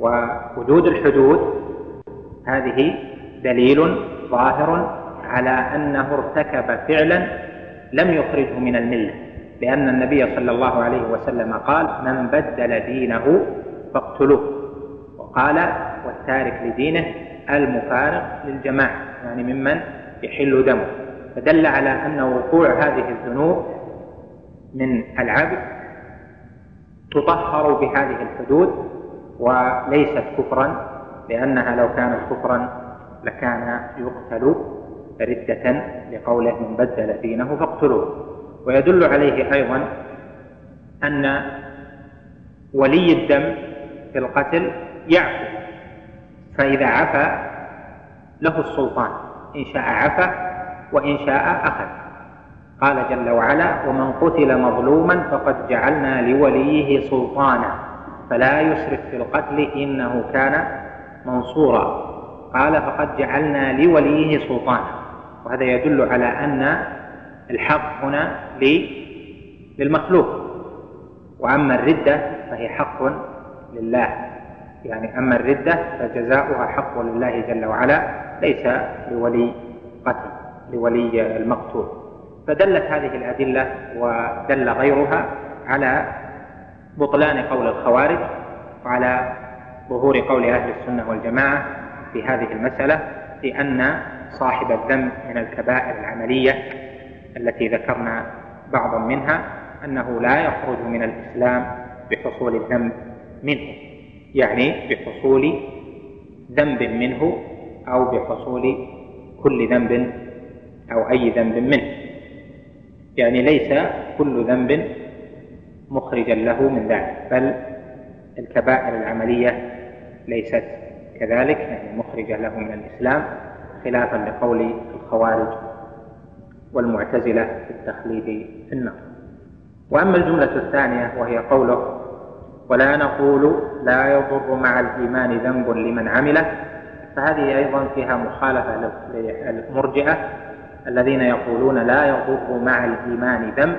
ووجود الحدود هذه دليل ظاهر على أنه ارتكب فعلا لم يخرجه من الملة لأن النبي صلى الله عليه وسلم قال من بدل دينه فاقتلوه. وقال والتارك لدينه المفارق للجماعة. يعني ممن يحل دمه. فدل على أن وقوع هذه الذنوب من العبد تطهر بهذه الحدود وليست كفرا لأنها لو كانت كفرا لكان يقتل ردة لقوله من بدل دينه فاقتلوه ويدل عليه أيضا أن ولي الدم في القتل يعفو فإذا عفا له السلطان إن شاء عفا وإن شاء أخذ. قال جل وعلا ومن قتل مظلوما فقد جعلنا لوليه سلطانا فلا يسرف في القتل إنه كان منصورا. قال فقد جعلنا لوليه سلطانا. وهذا يدل على أن الحق هنا للمخلوق. وأما الردة فهي حق لله. يعني أما الردة فجزاؤها حق لله جل وعلا ليس لولي قتل لولي المقتول. فدلت هذه الأدلة ودل غيرها على بطلان قول الخوارج وعلى ظهور قول أهل السنة والجماعة في هذه المسألة لأن صاحب الذنب من الكبائر العملية التي ذكرنا بعضا منها أنه لا يخرج من الإسلام بحصول الذنب منه يعني بحصول ذنب منه أو بحصول كل ذنب أو أي ذنب منه يعني ليس كل ذنب مخرجا له من ذلك بل الكبائر العملية ليست كذلك يعني مخرجة له من الإسلام خلافا لقول الخوارج والمعتزلة في التخليد في النار. وأما الجملة الثانية وهي قوله ولا نقول لا يضر مع الإيمان ذنب لمن عمله فهذه أيضا فيها مخالفة للمرجئة الذين يقولون لا يضر مع الإيمان ذنب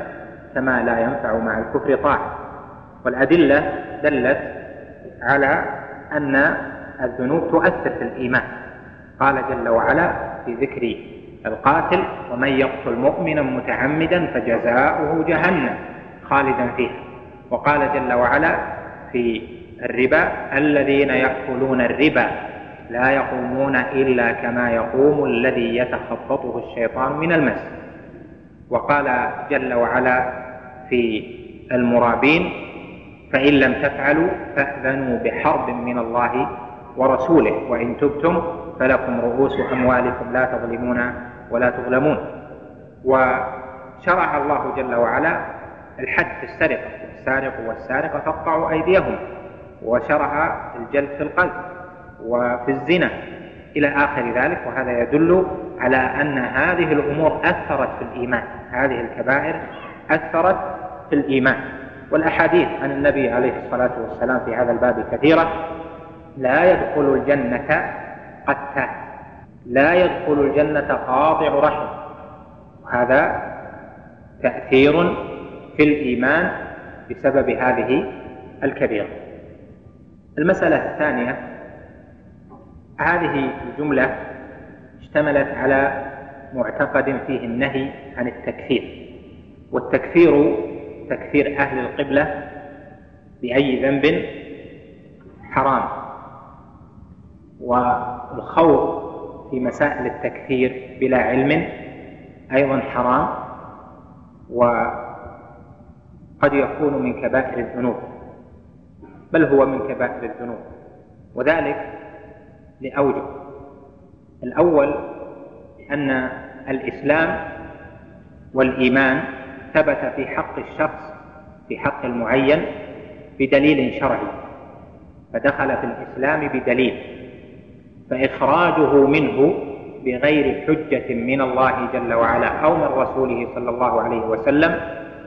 كما لا ينفع مع الكفر طاعة. والأدلة دلت على أن الذنوب تؤثر في الإيمان. قال جل وعلا في ذكر القاتل ومن يقتل مؤمنا متعمدا فجزاؤه جهنم خالدا فيها وقال جل وعلا في الربا الذين يأكلون الربا لا يقومون إلا كما يقوم الذي يتخبطه الشيطان من المس. وقال جل وعلا في المرابين فإن لم تفعلوا فأذنوا بحرب من الله ورسوله وإن تبتم فلكم رؤوس أموالكم لا تظلمون ولا تظلمون. وشرع الله جل وعلا الحد في السرقة السارق والسارقة فاقطعوا أيديهم وشرع الجلد في القلب وفي الزنا. إلى آخر ذلك وهذا يدل على أن هذه الأمور أثرت في الإيمان. هذه الكبائر أثرت في الإيمان. والأحاديث عن النبي عليه الصلاة والسلام في هذا الباب كثيرة. لا يدخل الجنة قتال. لا يدخل الجنة قاطع رحم. وهذا تأثير في الإيمان بسبب هذه الكبيرة. المسألة الثانية هذه الجملة اشتملت على معتقد فيه النهي عن التكفير والتكفير تكفير أهل القبلة بأي ذنب حرام والخوض في مسائل التكفير بلا علم أيضا حرام وقد يكون من كبائر الذنوب بل هو من كبائر الذنوب وذلك لأوجه. الأول أن الإسلام والإيمان ثبت في حق الشخص في حق المعين بدليل شرعي فدخل في الإسلام بدليل فإخراجه منه بغير حجة من الله جل وعلا أو من رسوله صلى الله عليه وسلم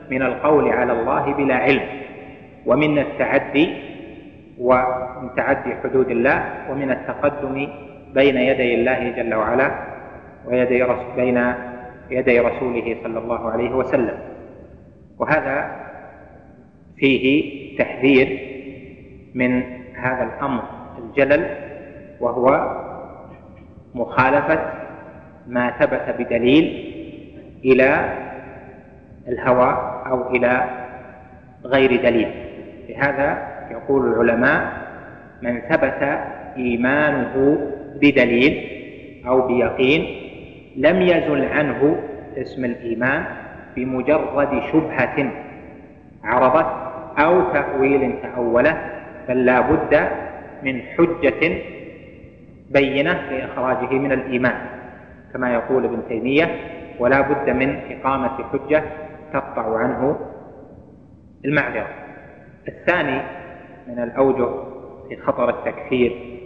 من القول على الله بلا علم ومن التعدي ومن تعدي حدود الله ومن التقدم بين يدي الله جل وعلا ويدي رسول بين يدي رسوله صلى الله عليه وسلم. وهذا فيه تحذير من هذا الأمر الجلل وهو مخالفة ما ثبت بدليل إلى الهوى أو إلى غير دليل. لهذا يقول العلماء من ثبت إيمانه بدليل أو بيقين لم يزل عنه اسم الإيمان بمجرد شبهة عرضت أو تأويل تأوله بل لا بد من حجة بينة لإخراجه من الإيمان. كما يقول ابن تيمية ولا بد من إقامة حجة تقطع عنه المعذرة. الثاني من الأوجه في خطر التكفير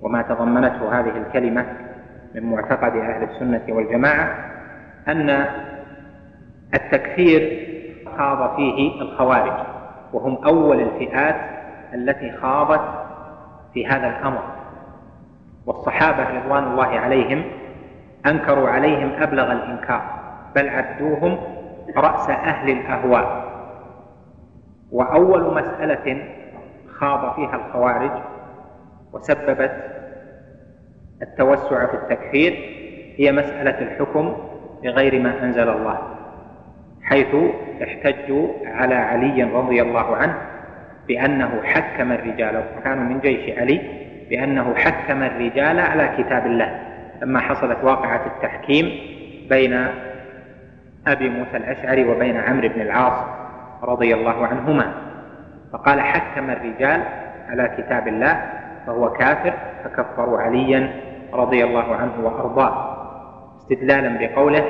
وما تضمنته هذه الكلمة من معتقد أهل السنة والجماعة أن التكفير خاض فيه الخوارج وهم أول الفئات التي خاضت في هذا الأمر. والصحابة رضوان الله عليهم أنكروا عليهم أبلغ الإنكار بل عدوهم رأس أهل الأهواء. وأول مسألة خاض فيها الخوارج وسببت التوسع في التكفير هي مسألة الحكم بغير ما أنزل الله حيث احتجوا على علي رضي الله عنه بأنه حكم الرجال وكانوا من جيش علي بأنه حكم الرجال على كتاب الله. لما حصلت واقعة التحكيم بين أبي موسى الأشعري وبين عمرو بن العاص رضي الله عنهما. فقال حكم الرجال على كتاب الله فهو كافر فكفروا عليا رضي الله عنه وأرضاه. استدلالا بقوله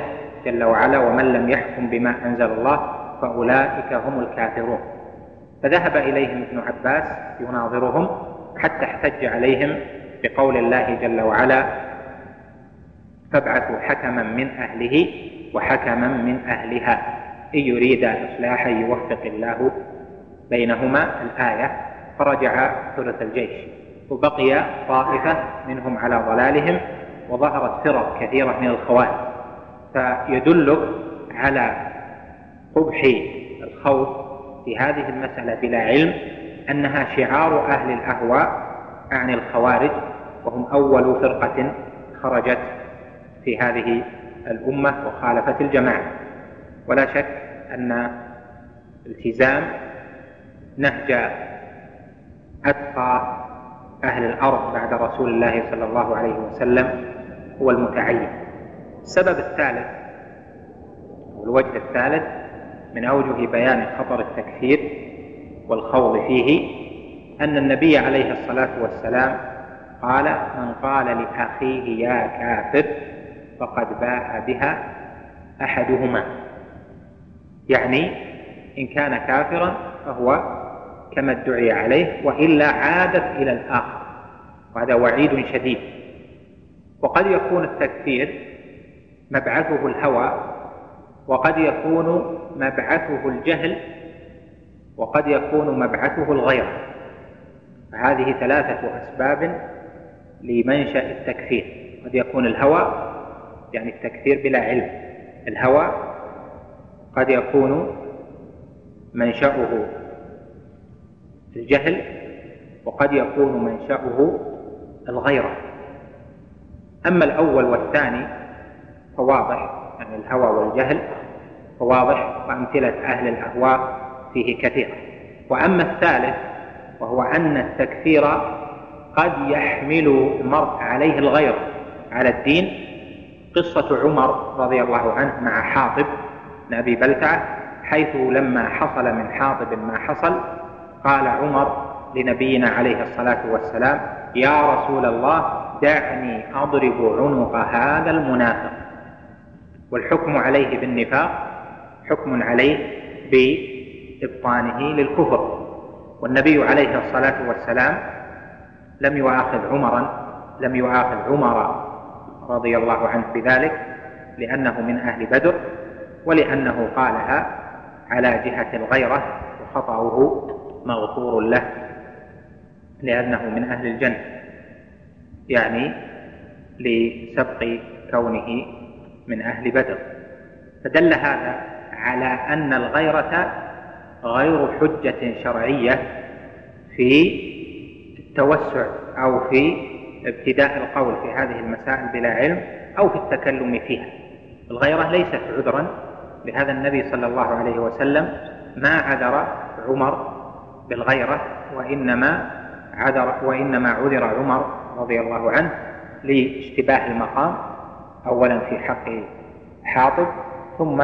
جل وعلا ومن لم يحكم بما أنزل الله فأولئك هم الكافرون. فذهب إليهم ابن عباس يناظرهم حتى احتج عليهم بقول الله جل وعلا فابعثوا حكما من أهله وحكما من أهلها إن يريد إصلاحا يوفق الله بينهما الآية. فرجع ثلث الجيش. وبقي طائفة منهم على ضلالهم وظهرت فرق كثيرة من الخوارج. فيدلك على قبح الخوف في هذه المسألة بلا علم أنها شعار أهل الأهواء عن الخوارج وهم أول فرقة خرجت في هذه الأمة وخالفت الجماعة. ولا شك أن التزام نهج أتقى أهل الأرض بعد رسول الله صلى الله عليه وسلم هو المتعين. السبب الثالث والوجه الثالث من أوجه بيان خطر التكفير والخوض فيه أن النبي عليه الصلاة والسلام قال من قال لأخيه يا كافر فقد باء بها أحدهما يعني إن كان كافرا فهو كما ادعي عليه وإلا عادت إلى الآخر. وهذا وعيد شديد. وقد يكون التكفير مبعثه الهوى وقد يكون مبعثه الجهل وقد يكون مبعثه الغير. فهذه ثلاثة أسباب لمنشأ التكفير. قد يكون الهوى يعني التكفير بلا علم. الهوى قد يكون منشأه الجهل وقد يكون منشأه الغيرة. أما الأول والثاني فواضح يعني الهوى والجهل فواضح وأمثلة أهل الأهواء فيه كثيرة. وأما الثالث وهو أن التكفير قد يحمل المرء عليه الغير على الدين قصة عمر رضي الله عنه مع حاطب بن أبي بلتعة حيث لما حصل من حاطب ما حصل قال عمر لنبينا عليه الصلاة والسلام يا رسول الله دعني أضرب عنق هذا المنافق. والحكم عليه بالنفاق حكم عليه بإبطانه للكفر. والنبي عليه الصلاة والسلام لم يؤاخذ عمرا لم يؤاخذ عمر رضي الله عنه بذلك لأنه من أهل بدر ولأنه قالها على جهة الغيرة وخطأه مغفور له لأنه من أهل الجنة يعني لسبق كونه من أهل بدر. فدل هذا على أن الغيرة غير حجة شرعية في التوسع أو في ابتداء القول في هذه المسائل بلا علم أو في التكلم فيها. الغيرة ليست عذرا لهذا النبي صلى الله عليه وسلم ما عذر عمر بالغيرة وإنما عذر وإنما عذر عمر رضي الله عنه لاشتباه المقام أولا في حق حاطب ثم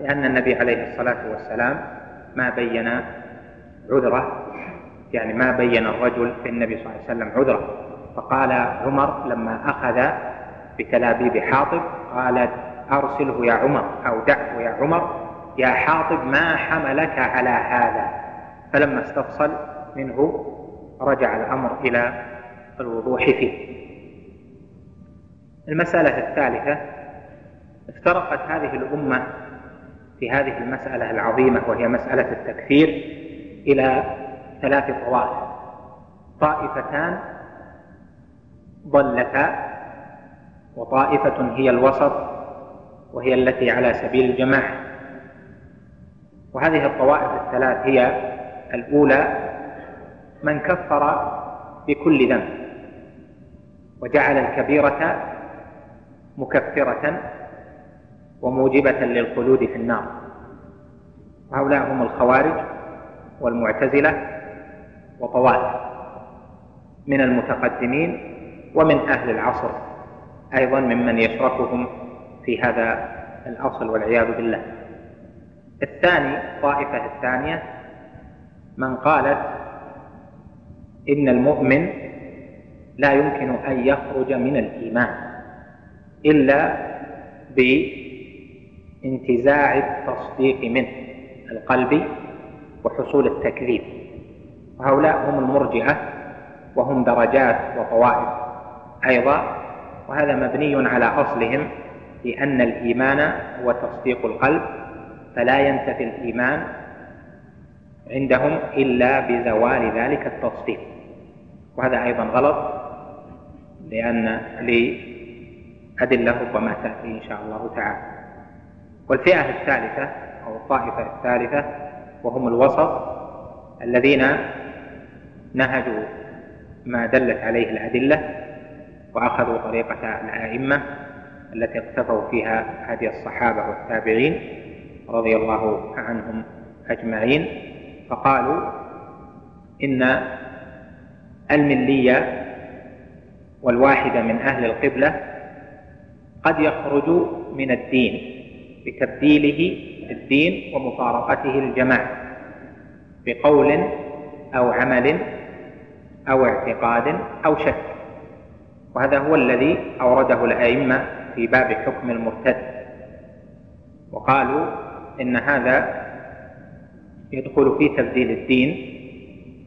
لأن النبي عليه الصلاة والسلام ما بين عذره يعني ما بين الرجل للنبي صلى الله عليه وسلم عذره. فقال عمر لما أخذ بتلابيب حاطب قال أرسله يا عمر أو دعه يا عمر يا حاطب ما حملك على هذا؟ فلما استفصل منه رجع الأمر إلى الوضوح فيه. المسألة الثالثة افترقت هذه الأمة في هذه المسألة العظيمة وهي مسألة التكفير إلى ثلاث طوائف. طائفتان ضلتا وطائفة هي الوسط وهي التي على سبيل الجماعة وهذه الطوائف الثلاث هي الأولى من كفر بكل ذنب وجعل الكبيرة مكفرة وموجبة للخلود في النار. وهؤلاء هم الخوارج والمعتزلة وطوائف من المتقدمين ومن أهل العصر أيضا ممن يشركهم في هذا الأصل والعياذ بالله. الثاني الطائفة الثانية من قالت إن المؤمن لا يمكن أن يخرج من الإيمان إلا بانتزاع التصديق منه القلبي وحصول التكذيب. وهؤلاء هم المرجئة وهم درجات وطوائف أيضا وهذا مبني على أصلهم لأن الإيمان هو تصديق القلب فلا ينتفي الإيمان عندهم إلا بزوال ذلك التصديق. وهذا أيضا غلط لأن لأدلة ربما تأتي إن شاء الله تعالى. والفئة الثالثة أو الطائفة الثالثة وهم الوسط الذين نهجوا ما دلت عليه الأدلة وأخذوا طريقة الأئمة التي اقتفوا فيها هدي الصحابة والتابعين رضي الله عنهم أجمعين. فقالوا إن الملية والواحدة من أهل القبلة قد يخرج من الدين بتبديله الدين ومفارقته الجماعة بقول أو عمل أو اعتقاد أو شك. وهذا هو الذي أورده الأئمة في باب حكم المرتد. وقالوا إن هذا يدخل في تبديل الدين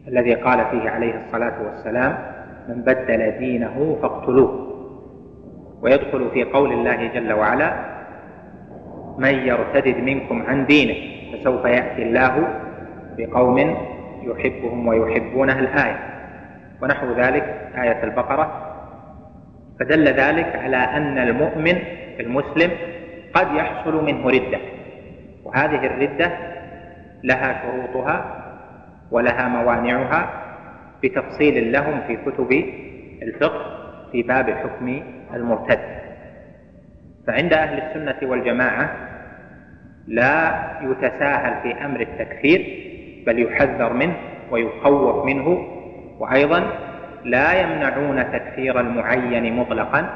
الذي قال فيه عليه الصلاة والسلام من بدل دينه فاقتلوه. ويدخل في قول الله جل وعلا من يرتد منكم عن دينه فسوف يأتي الله بقوم يحبهم ويحبونه الآية. ونحو ذلك آية البقرة. فدل ذلك على أن المؤمن المسلم قد يحصل منه ردة وهذه الردة لها شروطها ولها موانعها بتفصيل لهم في كتب الفقه في باب حكم المرتد. فعند أهل السنة والجماعة لا يتساهل في أمر التكفير بل يحذر منه ويخوف منه وأيضا لا يمنعون تكفير المعين مطلقا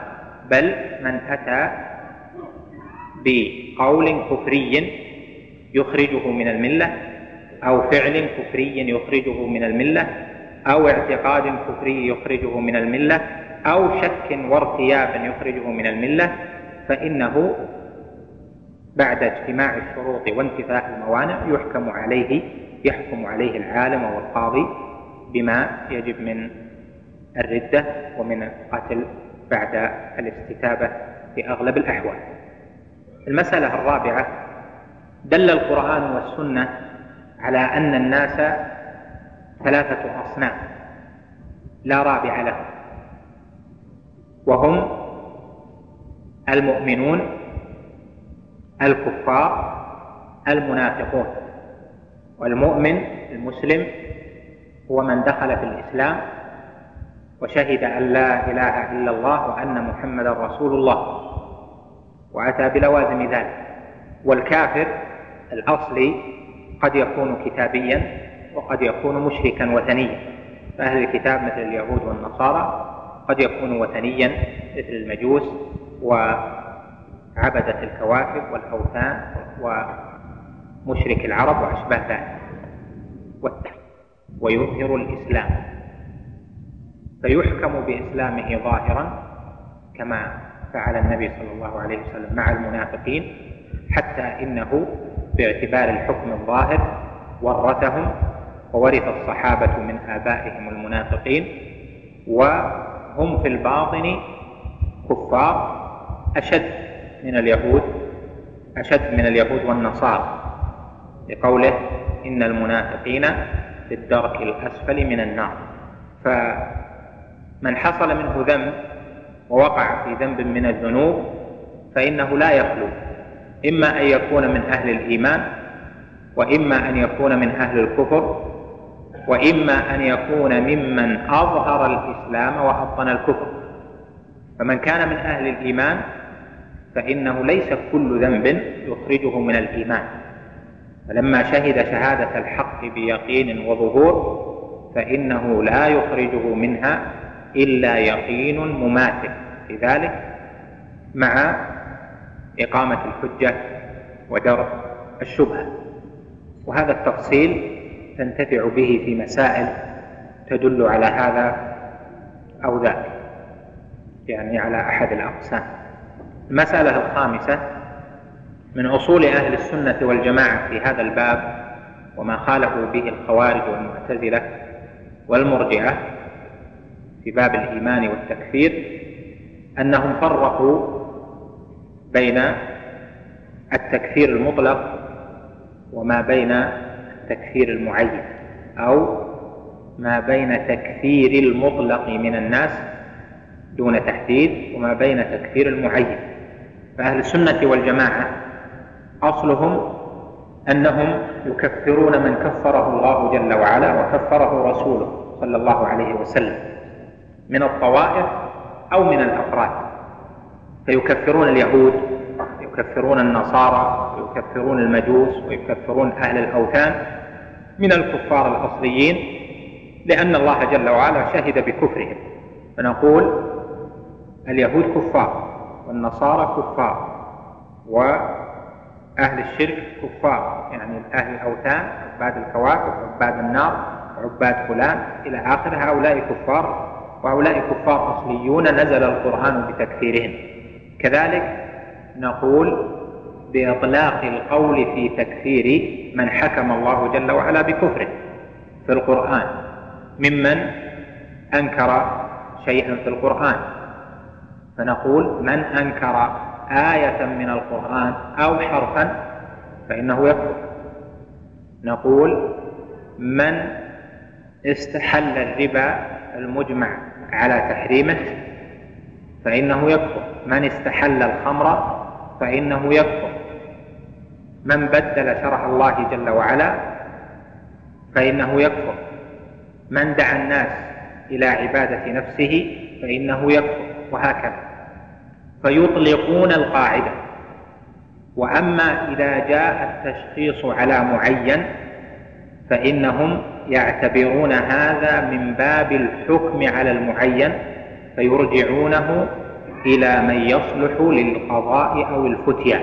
بل من أتى بقول كفري يخرجه من الملة أو فعل كفري يخرجه من الملة أو اعتقاد كفري يخرجه من الملة أو شك وارتياب يخرجه من الملة فإنه بعد اجتماع الشروط وانتفاء الموانع يحكم عليه يحكم عليه العالم والقاضي بما يجب من الردة ومن القتل بعد الاستتابة في أغلب الأحوال. المسألة الرابعة دل القرآن والسنة على أن الناس ثلاثة أصناف لا رابع لهم. وهم المؤمنون الكفار المنافقون. والمؤمن المسلم هو من دخل في الإسلام وشهد أن لا إله إلا الله وأن محمدا رسول الله وأتى بلوازم ذلك. والكافر الأصلي قد يكون كتابيا وقد يكون مشركا وثنيا. فأهل الكتاب مثل اليهود والنصارى قد يكون وثنيا مثل المجوس وعبدة الكواكب والأوثان ومشرك العرب وأشباه ذلك. ويظهر الإسلام. فيحكم بإسلامه ظاهرا كما فعل النبي صلى الله عليه وسلم مع المنافقين حتى إنه باعتبار الحكم الظاهر ورثهم وورث الصحابة من آبائهم المنافقين وهم في الباطن كفار أشد من اليهود أشد من اليهود والنصارى. لقوله إن المنافقين في الدرك الأسفل من النار. فمن حصل منه ذنب ووقع في ذنب من الذنوب فإنه لا يخلو. إما أن يكون من أهل الإيمان وإما أن يكون من أهل الكفر وإما أن يكون ممن أظهر الإسلام وأبطن الكفر. فمن كان من أهل الإيمان فإنه ليس كل ذنب يخرجه من الإيمان. فلما شهد شهادة الحق بيقين وظهور فإنه لا يخرجه منها إلا يقين مماثل. لذلك مع إقامة الحجة ودرء الشبهة. وهذا التفصيل تنتفع به في مسائل تدل على هذا أو ذاك يعني على أحد الأقسام. المسألة الخامسة من أصول أهل السنة والجماعة في هذا الباب وما خالفوا به الخوارج والمعتزلة والمرجئة في باب الإيمان والتكفير أنهم فرقوا بين التكفير المطلق وما بين التكفير المعين أو ما بين تكفير المطلق من الناس دون تحديد وما بين تكفير المعين. فأهل السنة والجماعة أصلهم أنهم يكفرون من كفره الله جل وعلا وكفره رسوله صلى الله عليه وسلم من الطوائف أو من الأفراد. فيكفرون اليهود يكفرون النصارى ويكفرون المجوس ويكفرون أهل الأوثان من الكفار الأصليين لأن الله جل وعلا شهد بكفرهم. فنقول اليهود كفار والنصارى كفار وأهل الشرك كفار. يعني أهل الأوثان عباد الكواكب عباد النار عباد فلان إلى آخر هؤلاء كفار وهؤلاء كفار أصليون نزل القرآن بتكفيرهم. كذلك نقول بإطلاق القول في تكفير من حكم الله جل وعلا بكفره في القرآن ممن أنكر شيئا في القرآن. فنقول من أنكر آية من القرآن أو حرفا فإنه يكفر. نقول من استحل الربا المجمع على تحريمه فإنه يكفر. من استحل الخمر فإنه يكفر. من بدل شرع الله جل وعلا فإنه يكفر. من دعا الناس إلى عبادة نفسه فإنه يكفر وهكذا. فيطلقون القاعدة. وأما إذا جاء التشخيص على معين فإنهم يعتبرون هذا من باب الحكم على المعين فيرجعونه إلى من يصلح للقضاء أو الفتيا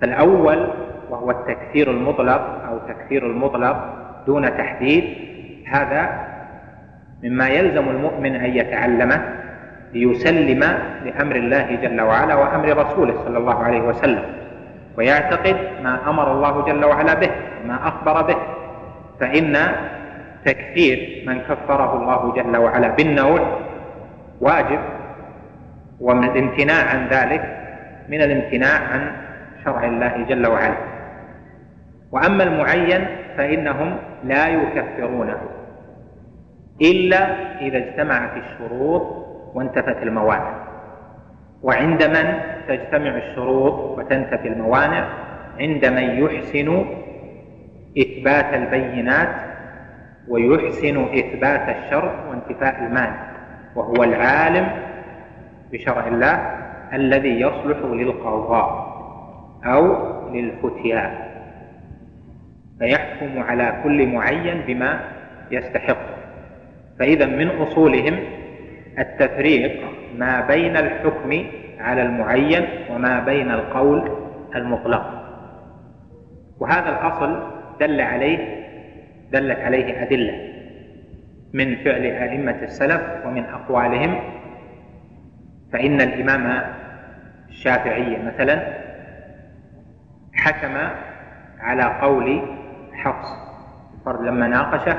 فالأول وهو التكفير المطلق أو تكفير المطلق دون تحديد. هذا مما يلزم المؤمن أن يتعلمه ليسلم لأمر الله جل وعلا وأمر رسوله صلى الله عليه وسلم ويعتقد ما أمر الله جل وعلا به ما أخبر به. فإن تكفير من كفره الله جل وعلا بالنوع واجب ومن الامتناع عن ذلك من الامتناع عن شرع الله جل وعلا. وأما المعين فإنهم لا يكفرونه إلا إذا اجتمعت الشروط وانتفت الموانع. وعند من تجتمع الشروط وتنتفي الموانع؟ عند من يحسن إثبات البينات ويحسن إثبات الشر وانتفاء المانع وهو العالم بشرع الله الذي يصلح للقضاء أو للفتيان فيحكم على كل معين بما يستحق. فإذا من أصولهم التفريق ما بين الحكم على المعين وما بين القول المطلق. وهذا الأصل دل عليه دلت عليه أدلة من فعل أئمة السلف ومن أقوالهم فإن الإمام الشافعي مثلا حكم على قول حفص الفرد لما ناقشه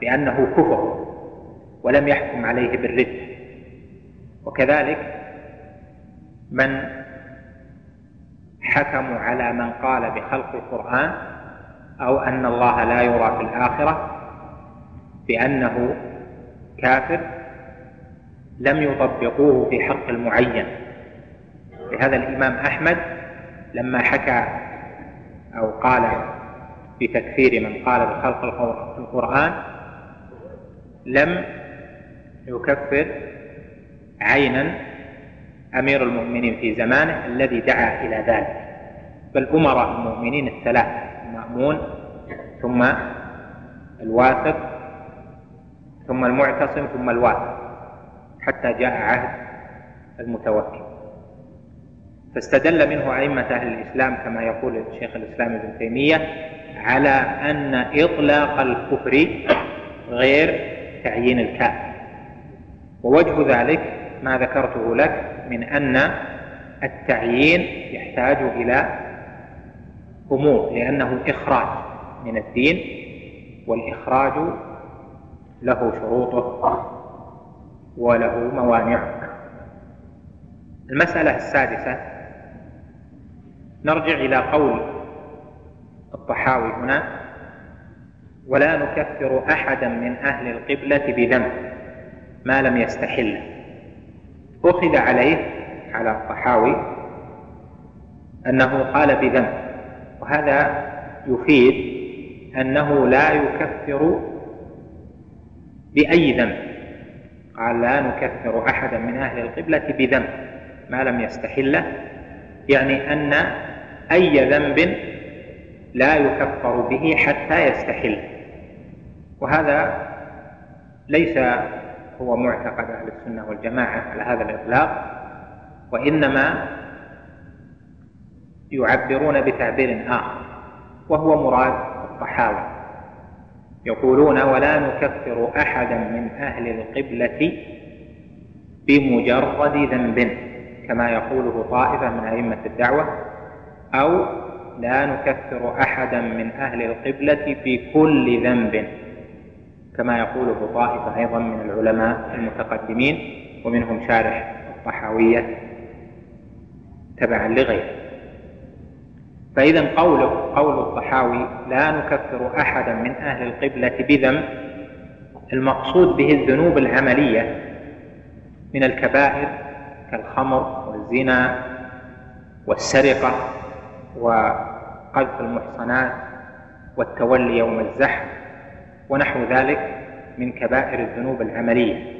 بأنه كفر ولم يحكم عليه بالرد. وكذلك من حكموا على من قال بخلق القرآن أو أن الله لا يرى في الآخرة بأنه كافر لم يطبقوه في حق المعين. لهذا الإمام أحمد لما حكى أو قال بتكفير من قال بخلق القرآن لم يكفر عينا أمير المؤمنين في زمانه الذي دعا إلى ذلك. بل أمراء المؤمنين الثلاث المأمون ثم الواثق ثم المعتصم ثم الواثق. حتى جاء عهد المتوكل. فاستدل منه أئمة أهل الإسلام كما يقول شيخ الإسلام ابن تيمية على أن إطلاق الكفر غير تعيين الكافر. ووجه ذلك ما ذكرته لك من أن التعيين يحتاج إلى أمور لأنه إخراج من الدين والإخراج له شروطه وله موانعه المسألة السادسة نرجع إلى قول الطحاوي هنا ولا نكفر أحدا من أهل القبلة بذنب ما لم يستحله أخذ عليه على الطحاوي أنه قال بذنب وهذا يفيد أنه لا يكفر بأي ذنب. قال لا نكفر أحدا من أهل القبلة بذنب. ما لم يستحله يعني أن أي ذنب لا يكفر به حتى يستحل. وهذا ليس هو معتقد أهل السنة والجماعة على هذا الإطلاق وإنما يعبرون بتعبير آخر وهو مراد الطحاوي يقولون ولا نكفر أحدا من أهل القبلة بمجرد ذنب كما يقوله طائفة من أئمة الدعوة أو لا نكفر أحدا من أهل القبلة بكل ذنب كما يقوله طائفة أيضا من العلماء المتقدمين ومنهم شارح الطحاوية تبعا لغيره. فإذا قول قول الطحاوي لا نكفر أحدا من أهل القبلة بذنب المقصود به الذنوب العملية من الكبائر كالخمر والزنا والسرقة وقذف المحصنات والتولي يوم الزحف ونحو ذلك من كبائر الذنوب العملية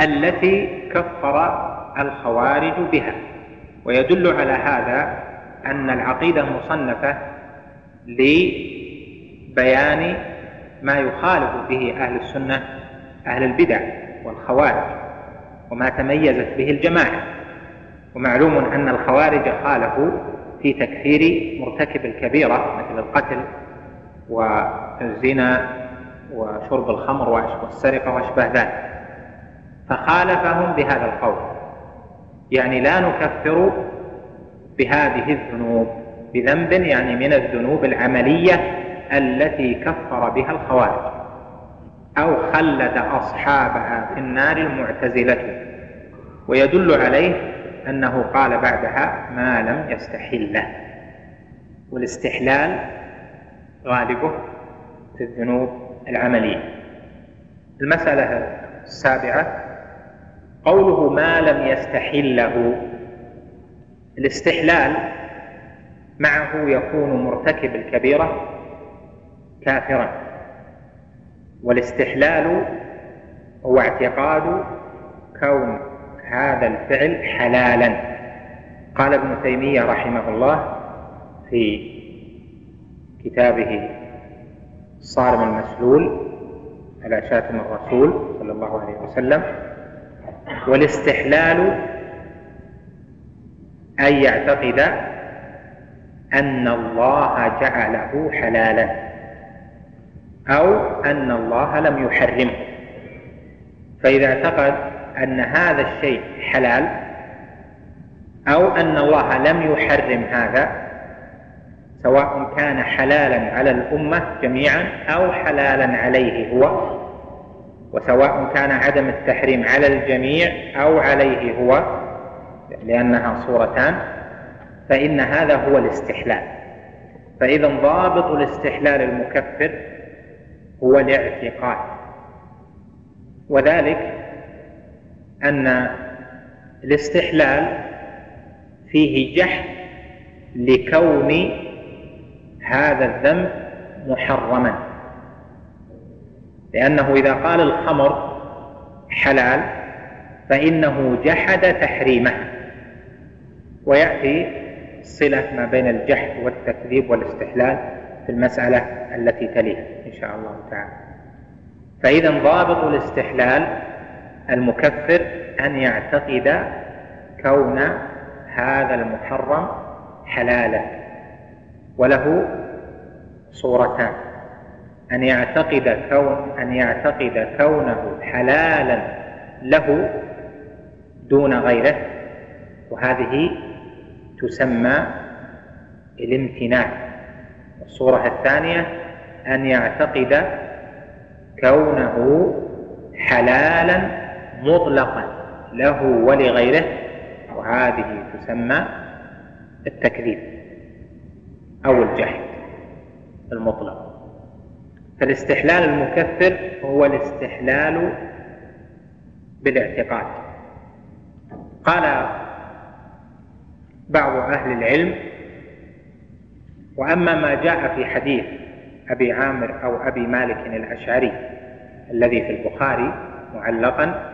التي كفر الخوارج بها. ويدل على هذا أن العقيدة مصنفة لبيان ما يخالف به أهل السنة أهل البدع والخوارج وما تميزت به الجماعة. ومعلوم أن الخوارج خالفوا في تكفير مرتكب الكبيرة مثل القتل والزنا وشرب الخمر والسرقة وأشباه ذلك. فخالفهم بهذا القول. يعني لا نكفر بهذه الذنوب بذنب يعني من الذنوب العملية التي كفر بها الخوارج أو خلد أصحابها في النار المعتزلة. ويدل عليه أنه قال بعدها ما لم يستحله والاستحلال غالبه في الذنوب العملية. المسألة السابعة قوله ما لم يستحله الاستحلال معه يكون مرتكب الكبيرة كافرا والاستحلال هو اعتقاد كون هذا الفعل حلالا. قال ابن تيمية رحمه الله في كتابه الصارم المسلول على شاتم الرسول صلى الله عليه وسلم والاستحلال أن يعتقد أن الله جعله حلالا أو أن الله لم يحرمه. فإذا اعتقد أن هذا الشيء حلال أو أن الله لم يحرم هذا سواء كان حلالا على الأمة جميعا أو حلالا عليه هو وسواء كان عدم التحريم على الجميع أو عليه هو لأنها صورتان فإن هذا هو الاستحلال. فإذا ضابط الاستحلال المكفر هو الاعتقاد. وذلك أن الاستحلال فيه جحد لكون هذا الذنب محرما. لأنه إذا قال الخمر حلال فإنه جحد تحريمه. ويأتي صلة ما بين الجحد والتكذيب والاستحلال في المسألة التي تليها إن شاء الله تعالى. فإذا ضابط الاستحلال المكفر أن يعتقد كون هذا المحرم حلالا وله صورتان. أن يعتقد كون أن يعتقد كونه حلالا له دون غيره وهذه تسمى الامتناع. الصورة الثانية أن يعتقد كونه حلالا مطلقا له ولغيره وهذه تسمى التكذيب أو الجحد المطلق. فالاستحلال المكفر هو الاستحلال بالاعتقاد. قال بعض أهل العلم. وأما ما جاء في حديث أبي عامر أو أبي مالك الأشعري الذي في البخاري معلقا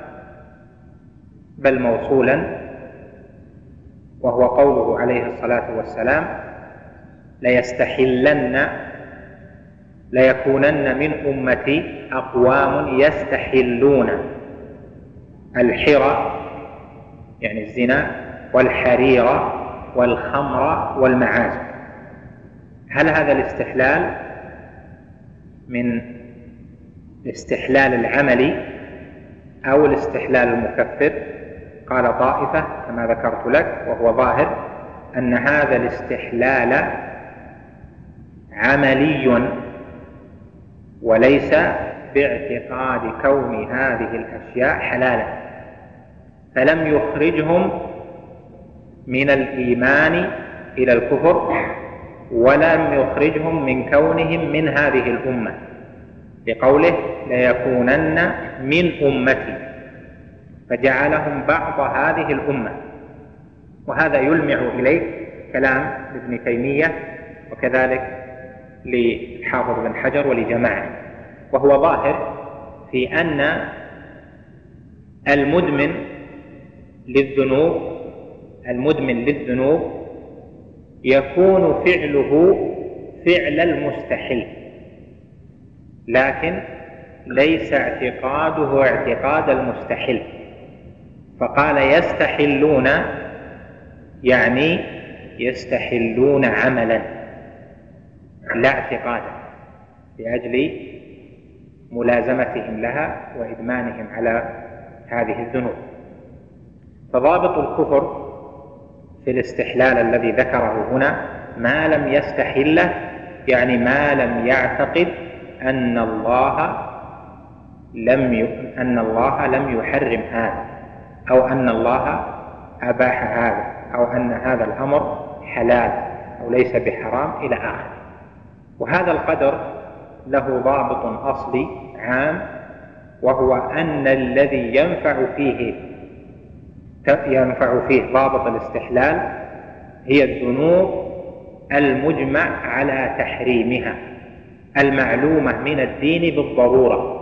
بل موصولا وهو قوله عليه الصلاة والسلام ليستحلن ليكونن من أمتي أقوام يستحلون الحرى يعني الزنا والحرير والخمر والمعازف. هل هذا الاستحلال من الاستحلال العملي أو الاستحلال المكفر؟ قال طائفة كما ذكرت لك وهو ظاهر أن هذا الاستحلال عملي وليس باعتقاد كون هذه الأشياء حلالا فلم يخرجهم من الإيمان إلى الكفر ولم يخرجهم من كونهم من هذه الأمة. لقوله ليكونن من أمتي. فجعلهم بعض هذه الأمة. وهذا يلمع إليه كلام ابن تيمية وكذلك لحافظ بن حجر ولجماعة. وهو ظاهر في أن المدمن للذنوب المدمن للذنوب يكون فعله فعل المستحل لكن ليس اعتقاده اعتقاد المستحل فقال يستحلون يعني يستحلون عملا. لا اعتقادا لأجل ملازمتهم لها وإدمانهم على هذه الذنوب. فضابط الكفر في الاستحلال الذي ذكره هنا ما لم يستحله يعني ما لم يعتقد أن الله لم ي... أن الله لم يحرم هذا أو أن الله أباح هذا أو أن هذا الأمر حلال أو ليس بحرام إلى آخره. وهذا القدر له ضابط أصلي عام وهو أن الذي ينفع فيه ينفع فيه ضابط الاستحلال هي الذنوب المجمع على تحريمها المعلومة من الدين بالضرورة.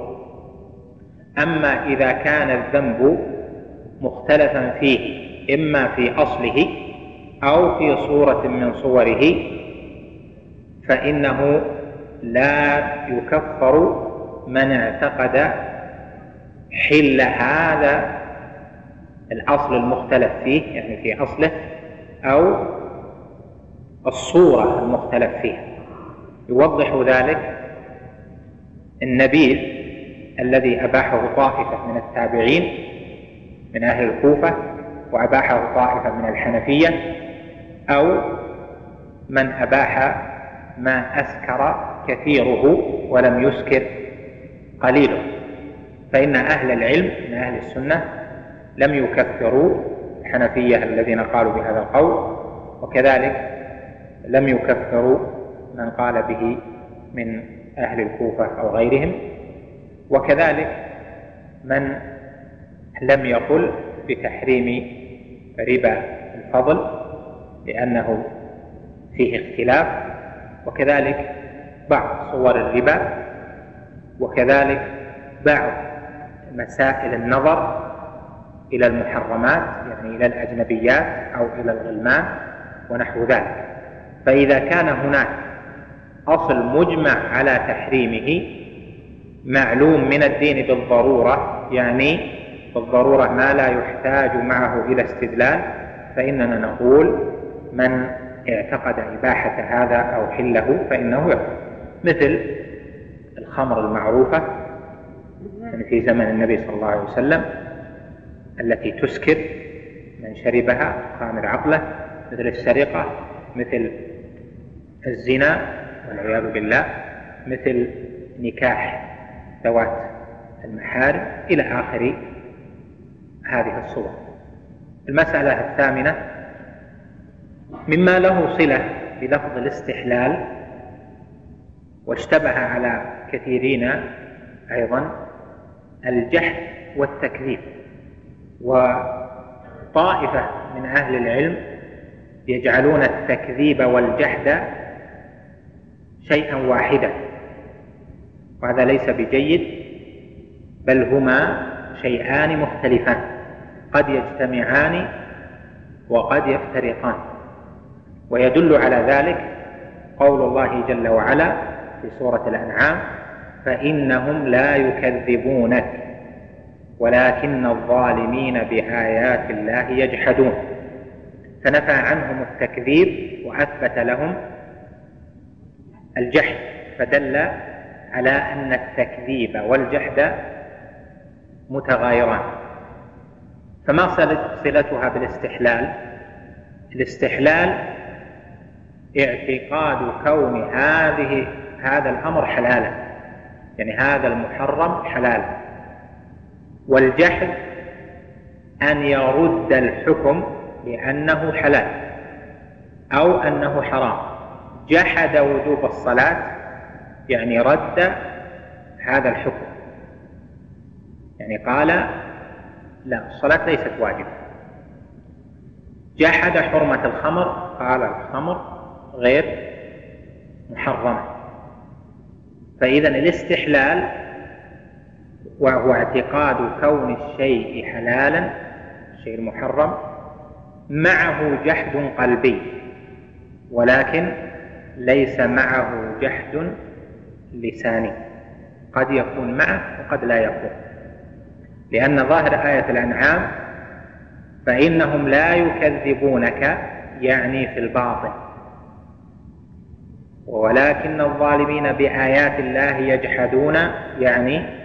أما إذا كان الذنب مختلفا فيه إما في أصله أو في صورة من صوره فإنه لا يكفر من اعتقد حل هذا الأصل المختلف فيه يعني في أصله أو الصورة المختلف فيها يوضح ذلك النبيذ الذي أباحه طائفة من التابعين من أهل الكوفة وأباحه طائفة من الحنفية أو من أباح ما أسكر كثيره ولم يسكر قليله. فإن أهل العلم من أهل السنة لم يكفروا الحنفية الذين قالوا بهذا القول وكذلك لم يكفروا من قال به من أهل الكوفة أو غيرهم وكذلك من لم يقل بتحريم ربا الفضل لأنه فيه اختلاف وكذلك بعض صور الربا وكذلك بعض مسائل النظر إلى المحرمات يعني إلى الأجنبيات أو إلى الغلمان ونحو ذلك. فإذا كان هناك أصل مجمع على تحريمه معلوم من الدين بالضرورة يعني بالضرورة ما لا يحتاج معه إلى استدلال فإننا نقول من اعتقد إباحة هذا أو حله فإنه يكفر مثل الخمر المعروفة يعني في زمن النبي صلى الله عليه وسلم التي تسكر من شربها خامر عقله مثل السرقة مثل الزنا والعياذ بالله مثل نكاح ذوات المحارم إلى آخر هذه الصور. المسألة الثامنة مما له صلة بلفظ الاستحلال واشتبه على كثيرين أيضا الجحد والتكذيب. وطائفة من أهل العلم يجعلون التكذيب والجحد شيئا واحدا. وهذا ليس بجيد بل هما شيئان مختلفان. قد يجتمعان وقد يفترقان. ويدل على ذلك قول الله جل وعلا في سورة الأنعام فإنهم لا يكذبونك. ولكن الظالمين بآيات الله يجحدون. فنفى عنهم التكذيب وأثبت لهم الجحد فدل على أن التكذيب والجحد متغايران. فما صلتها بالاستحلال؟ الاستحلال اعتقاد كون هذه هذا الأمر حلالا يعني هذا المحرم حلال والجحد أن يرد الحكم بأنه حلال أو أنه حرام. جحد وجوب الصلاة يعني رد هذا الحكم. يعني قال لا الصلاة ليست واجبة. جحد حرمة الخمر قال الخمر غير محرمة. فإذا الاستحلال وهو اعتقاد كون الشيء حلالا الشيء المحرم معه جحد قلبي ولكن ليس معه جحد لساني. قد يكون معه وقد لا يكون. لأن ظاهر آية الأنعام فإنهم لا يكذبونك يعني في الباطن ولكن الظالمين بآيات الله يجحدون يعني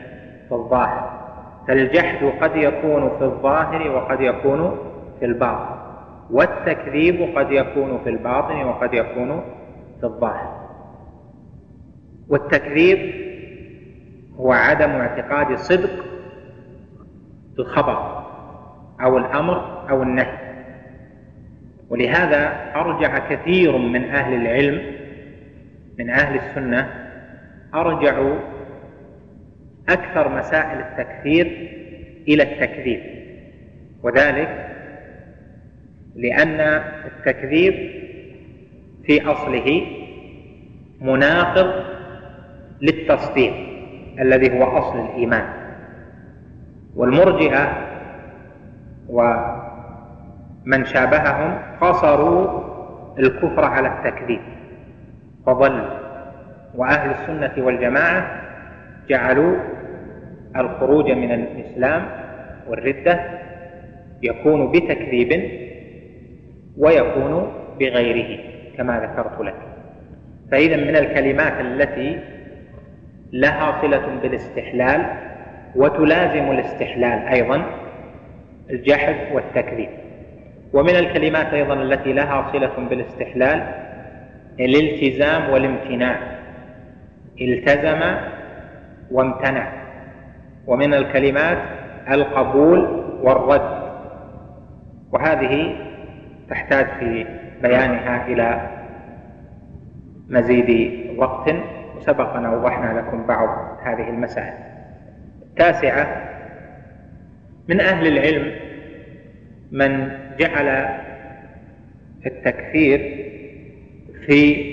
في الظاهر. فالجحد قد يكون في الظاهر وقد يكون في الباطن. والتكذيب قد يكون في الباطن وقد يكون في الظاهر. والتكذيب هو عدم اعتقاد صدق الخبر أو الأمر أو النهي. ولهذا ارجع كثير من أهل العلم من أهل السنة ارجعوا أكثر مسائل التكفير إلى التكذيب. وذلك لأن التكذيب في أصله مناقض للتصديق الذي هو أصل الإيمان. والمرجئة ومن شابههم قصروا الكفر على التكذيب فضل وأهل السنة والجماعة جعلوا الخروج من الإسلام والردة يكون بتكذيب ويكون بغيره كما ذكرت لك. فإذا من الكلمات التي لها صلة بالاستحلال وتلازم الاستحلال أيضا الجحد والتكذيب. ومن الكلمات أيضا التي لها صلة بالاستحلال الالتزام والامتناع. التزم وامتنع. ومن الكلمات القبول والرد. وهذه تحتاج في بيانها إلى مزيد وقت وسبق أن أوضحنا لكم بعض هذه المسائل. التاسعة من أهل العلم من جعل التكفير في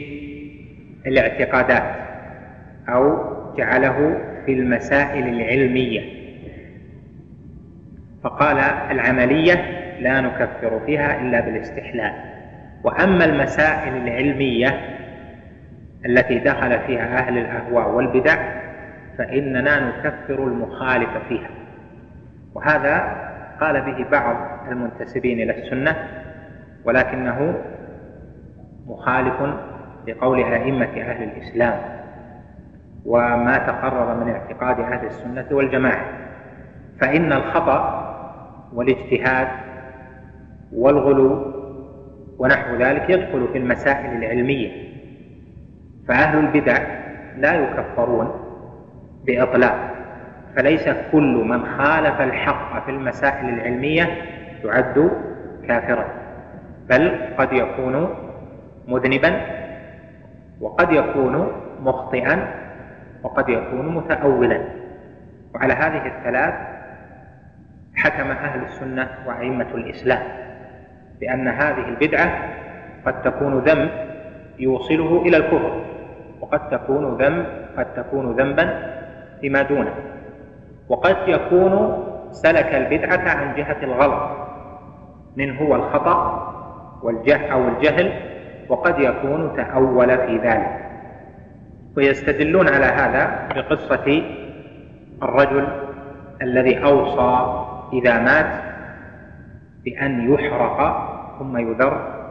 الاعتقادات أو جعله في المسائل العلمية. فقال العملية لا نكفر فيها إلا بالاستحلال. وأما المسائل العلمية التي دخل فيها أهل الأهواء والبدع فإننا نكفر المخالف فيها. وهذا قال به بعض المنتسبين إلى السنة ولكنه مخالف لقول أئمة أهل الإسلام. وما تقرر من اعتقاد أهل السنة والجماعة. فإن الخطأ والاجتهاد والغلو ونحو ذلك يدخل في المسائل العلمية. فأهل البدع لا يكفرون بإطلاق فليس كل من خالف الحق في المسائل العلمية يعد كافرا بل قد يكون مذنبا وقد يكون مخطئا وقد يكون متأولا. وعلى هذه الثلاث حكم أهل السنة وأئمة الإسلام بأن هذه البدعة قد تكون ذنب يوصله إلى الكفر وقد تكون ذنب قد تكون ذنبا فيما دونه. وقد يكون سلك البدعة عن جهة الغلط من هو الخطأ والجهل وقد يكون تأول في ذلك. ويستدلون على هذا بقصة الرجل الذي أوصى إذا مات بأن يحرق ثم يذر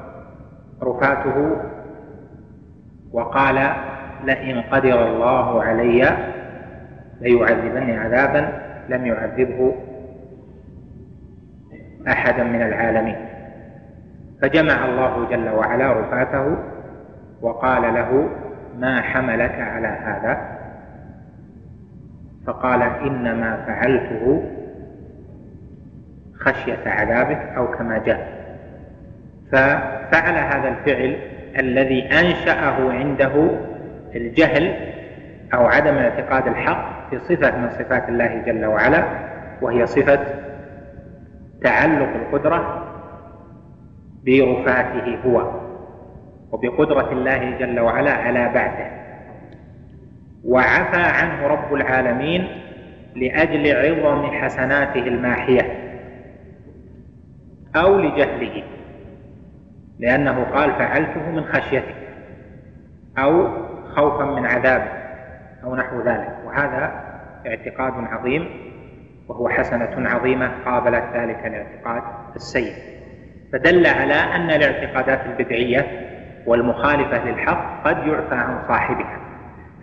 رفاته وقال لئن قدر الله علي ليعذبني عذابا لم يعذبه أحدا من العالمين. فجمع الله جل وعلا رفاته وقال له ما حملك على هذا؟ فقال إنما فعلته خشية عذابك أو كما جاء. ففعل هذا الفعل الذي أنشأه عنده الجهل أو عدم اعتقاد الحق في صفة من صفات الله جل وعلا وهي صفة تعلق القدرة برفاته هو. وبقدرة الله جل وعلا على بعثه. وعفى عنه رب العالمين لأجل عظم حسناته الماحية أو لجهله لأنه قال فعلته من خشيتك أو خوفا من عذابك أو نحو ذلك. وهذا اعتقاد عظيم وهو حسنة عظيمة قابلت ذلك الاعتقاد السيء. فدل على أن الاعتقادات البدعية والمخالفة للحق قد يعفى عن صاحبها.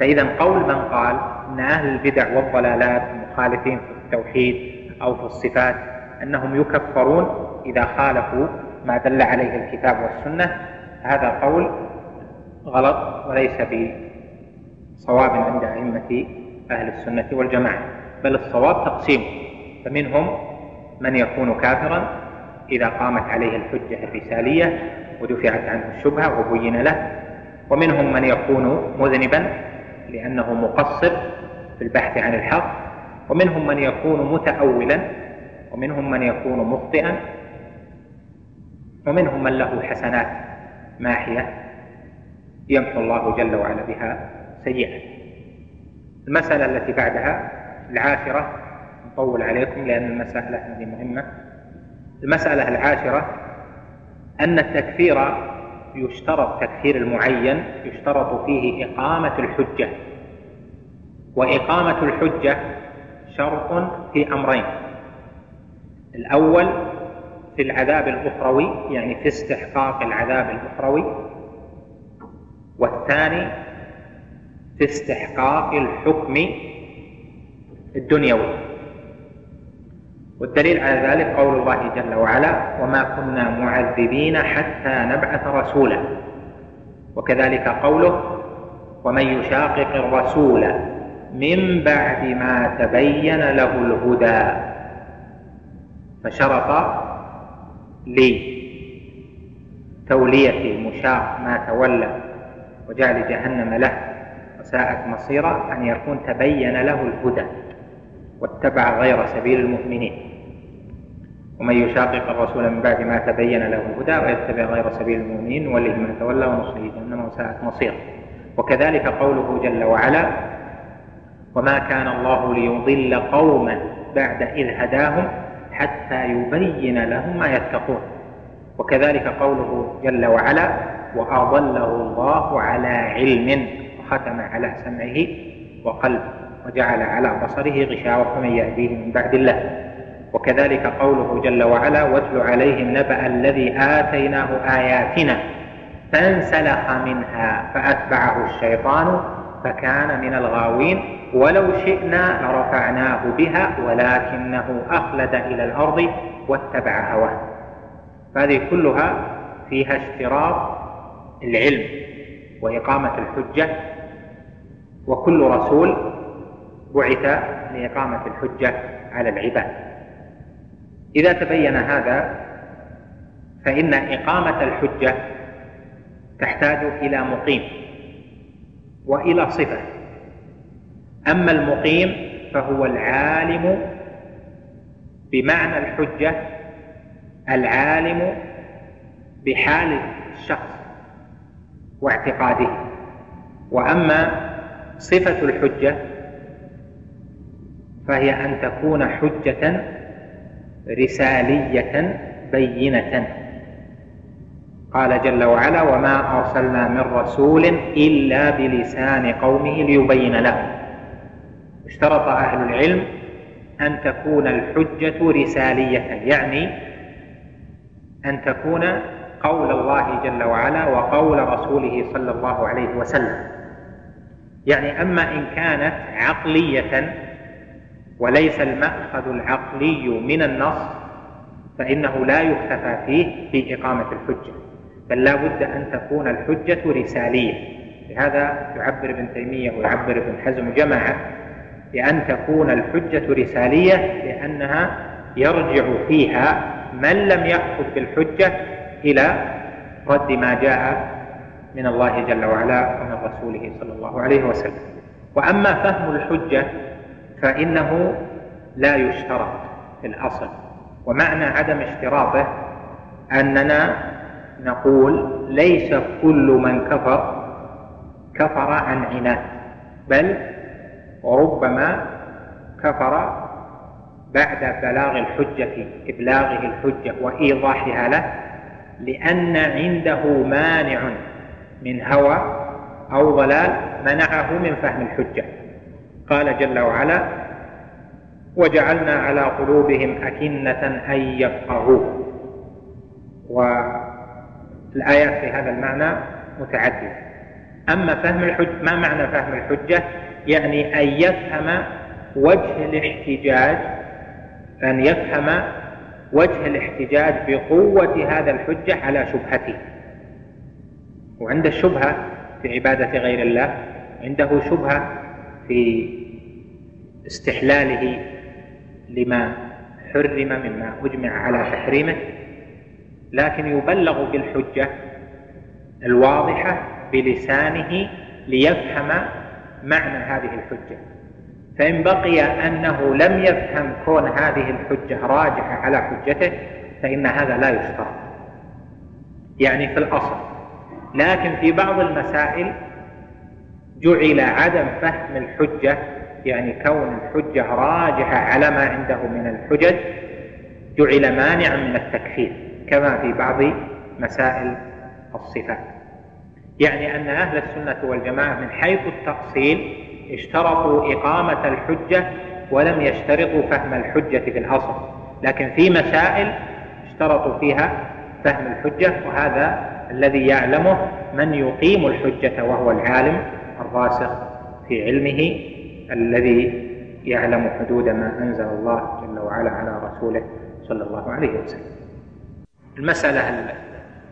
فإذا قول من قال أن أهل البدع والضلالات المخالفين في التوحيد أو في الصفات أنهم يكفرون إذا خالفوا ما دل عليه الكتاب والسنة هذا قول غلط وليس بصواب عند أئمة أهل السنة والجماعة بل الصواب تقسيم. فمنهم من يكون كافرا إذا قامت عليه الحجة الرسالية ودفعت عنه الشبهة وبين له. ومنهم من يكون مذنبا لأنه مقصر في البحث عن الحق. ومنهم من يكون متأولا. ومنهم من يكون مخطئا. ومنهم من له حسنات ماحية. يمحو الله جل وعلا بها سيئة. المسألة التي بعدها العاشرة. نطول عليكم لأن المسألة هذه مهمة. المسألة العاشرة أن التكفير يشترط تكفير المعين يشترط فيه إقامة الحجة. وإقامة الحجة شرط في أمرين. الأول في العذاب الأخروي يعني في استحقاق العذاب الأخروي. والثاني في استحقاق الحكم الدنيوي. والدليل على ذلك قول الله جل وعلا وما كنا معذبين حتى نبعث رسولا. وكذلك قوله ومن يشاقق الرسول من بعد ما تبين له الهدى فشرط لتولية مشاق ما تولى وجعل جهنم له وساءت مصيرا أن يكون تبين له الهدى. واتبع غير سبيل المؤمنين. ومن يشاقق الرسول من بعد ما تبين له الهدى ويتبع غير سبيل المؤمنين نوله من تولى ونصره جهنم وساءت مصيرا وكذلك قوله جل وعلا وما كان الله ليضل قوما بعد إذ هداهم حتى يبين لهم ما يتقون وكذلك قوله جل وعلا وأضله الله على علم وختم على سمعه وقلبه وجعل على بصره غشاوة فمن يهديه من بعد الله. وكذلك قوله جل وعلا واتل عليهم نبأ الذي آتيناه آياتنا فانسلخ منها فأتبعه الشيطان فكان من الغاوين. ولو شئنا لرفعناه بها ولكنه أخلد إلى الأرض واتبع هواه. هذه كلها فيها اشتراط العلم وإقامة الحجة. وكل رسول بعث لإقامة الحجة على العباد. إذا تبين هذا فإن إقامة الحجة تحتاج إلى مقيم وإلى صفة. أما المقيم فهو العالم بمعنى الحجة العالم بحال الشخص واعتقاده. وأما صفة الحجة فهي أن تكون حجة رسالية بينة. قال جل وعلا وما أرسلنا من رسول إلا بلسان قومه ليبين لهم. اشترط أهل العلم أن تكون الحجة رسالية يعني أن تكون قول الله جل وعلا وقول رسوله صلى الله عليه وسلم. يعني أما إن كانت عقلية وليس المأخذ العقلي من النص فإنه لا يكتفى فيه في إقامة الحجة بل لا بد أن تكون الحجة رسالية. لهذا يعبر ابن تيمية ويعبر ابن حزم جماعة بأن تكون الحجة رسالية لأنها يرجع فيها من لم يأخذ بالحجة إلى رد ما جاء من الله جل وعلا ومن رسوله صلى الله عليه وسلم. وأما فهم الحجة فإنه لا يشترط في الأصل. ومعنى عدم اشتراطه أننا نقول ليس كل من كفر كفر عن عناد بل وربما كفر بعد بلاغ الحجة إبلاغه الحجة وإيضاحها له لأن عنده مانع من هوى أو ضلال منعه من فهم الحجة. قال جل وعلا وجعلنا على قلوبهم أكنة أن يفقهوه. والآيات في هذا المعنى متعددة. أما فهم الحجة ما معنى فهم الحجة؟ يعني أن يفهم وجه الاحتجاج أن يفهم وجه الاحتجاج بقوة هذا الحجة على شبهته. وعند الشبهة في عبادة غير الله عنده شبهة في استحلاله لما حرم مما أجمع على تحريمه لكن يبلغ بالحجة الواضحة بلسانه ليفهم معنى هذه الحجة. فإن بقي أنه لم يفهم كون هذه الحجة راجحة على حجته فإن هذا لا يشترط. يعني في الأصل. لكن في بعض المسائل جعل عدم فهم الحجة يعني كون الحجة راجحة على ما عنده من الحجج جعل مانعا من التكفير كما في بعض مسائل الصفات. يعني أن أهل السنة والجماعة من حيث التأصيل اشترطوا إقامة الحجة ولم يشترطوا فهم الحجة في الأصل. لكن في مسائل اشترطوا فيها فهم الحجة وهذا الذي يعلمه من يقيم الحجة وهو العالم الراسخ في علمه الذي يعلم حدود ما أنزل الله جل وعلا على رسوله صلى الله عليه وسلم. المسألة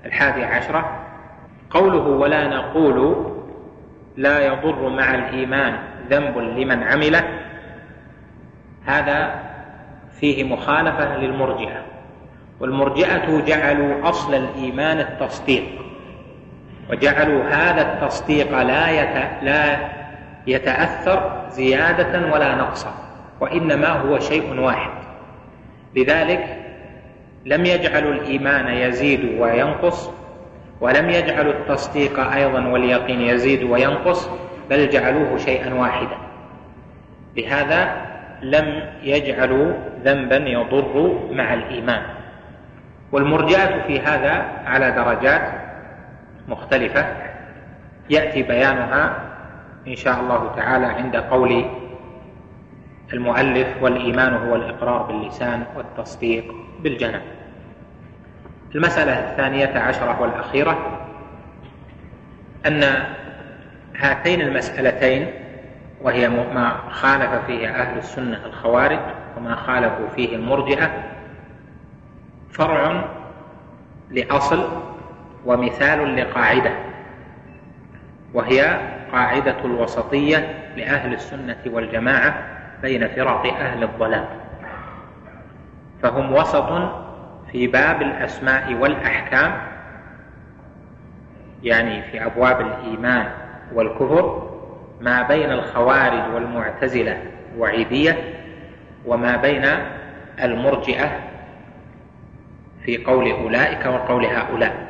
الحادية عشرة قوله ولا نقول لا يضر مع الإيمان ذنب لمن عمله هذا فيه مخالفة للمرجئة والمرجئة جعلوا أصل الإيمان التصديق. وجعلوا هذا التصديق لا لا يتأثر زيادة ولا نقصا وإنما هو شيء واحد. لذلك لم يجعلوا الإيمان يزيد وينقص ولم يجعلوا التصديق أيضا واليقين يزيد وينقص بل جعلوه شيئا واحدا. لهذا لم يجعلوا ذنبا يضر مع الإيمان. والمرجئة في هذا على درجات مختلفة. يأتي بيانها إن شاء الله تعالى عند قول المؤلف والإيمان هو الإقرار باللسان والتصديق بالجنان المسألة الثانية عشرة والأخيرة أن هاتين المسألتين وهي ما خالف فيه أهل السنة الخوارج وما خالفوا فيه المرجئة فرع لأصل ومثال لقاعدة وهي قاعدة الوسطية لأهل السنة والجماعة بين فرق أهل الضلال. فهم وسط في باب الأسماء والأحكام يعني في أبواب الإيمان والكفر ما بين الخوارج والمعتزلة الوعيدية وما بين المرجئة في قول أولئك وقول هؤلاء.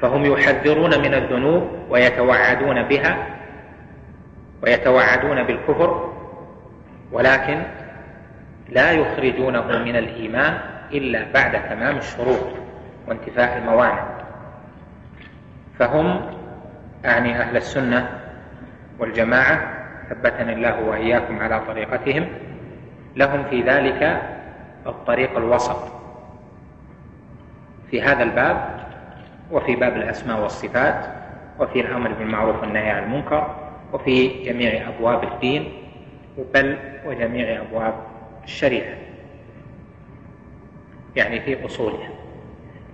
فهم يحذرون من الذنوب ويتوعدون بها ويتوعدون بالكفر ولكن لا يخرجونه من الإيمان إلا بعد تمام الشروط وانتفاء الموانع. فهم أعني أهل السنة والجماعة ثبتني الله وإياكم على طريقتهم لهم في ذلك الطريق الوسط. في هذا الباب وفي باب الأسماء والصفات وفي الأمر بالمعروف والنهي عن المنكر وفي جميع أبواب الدين بل وجميع أبواب الشريعة يعني في أصولها.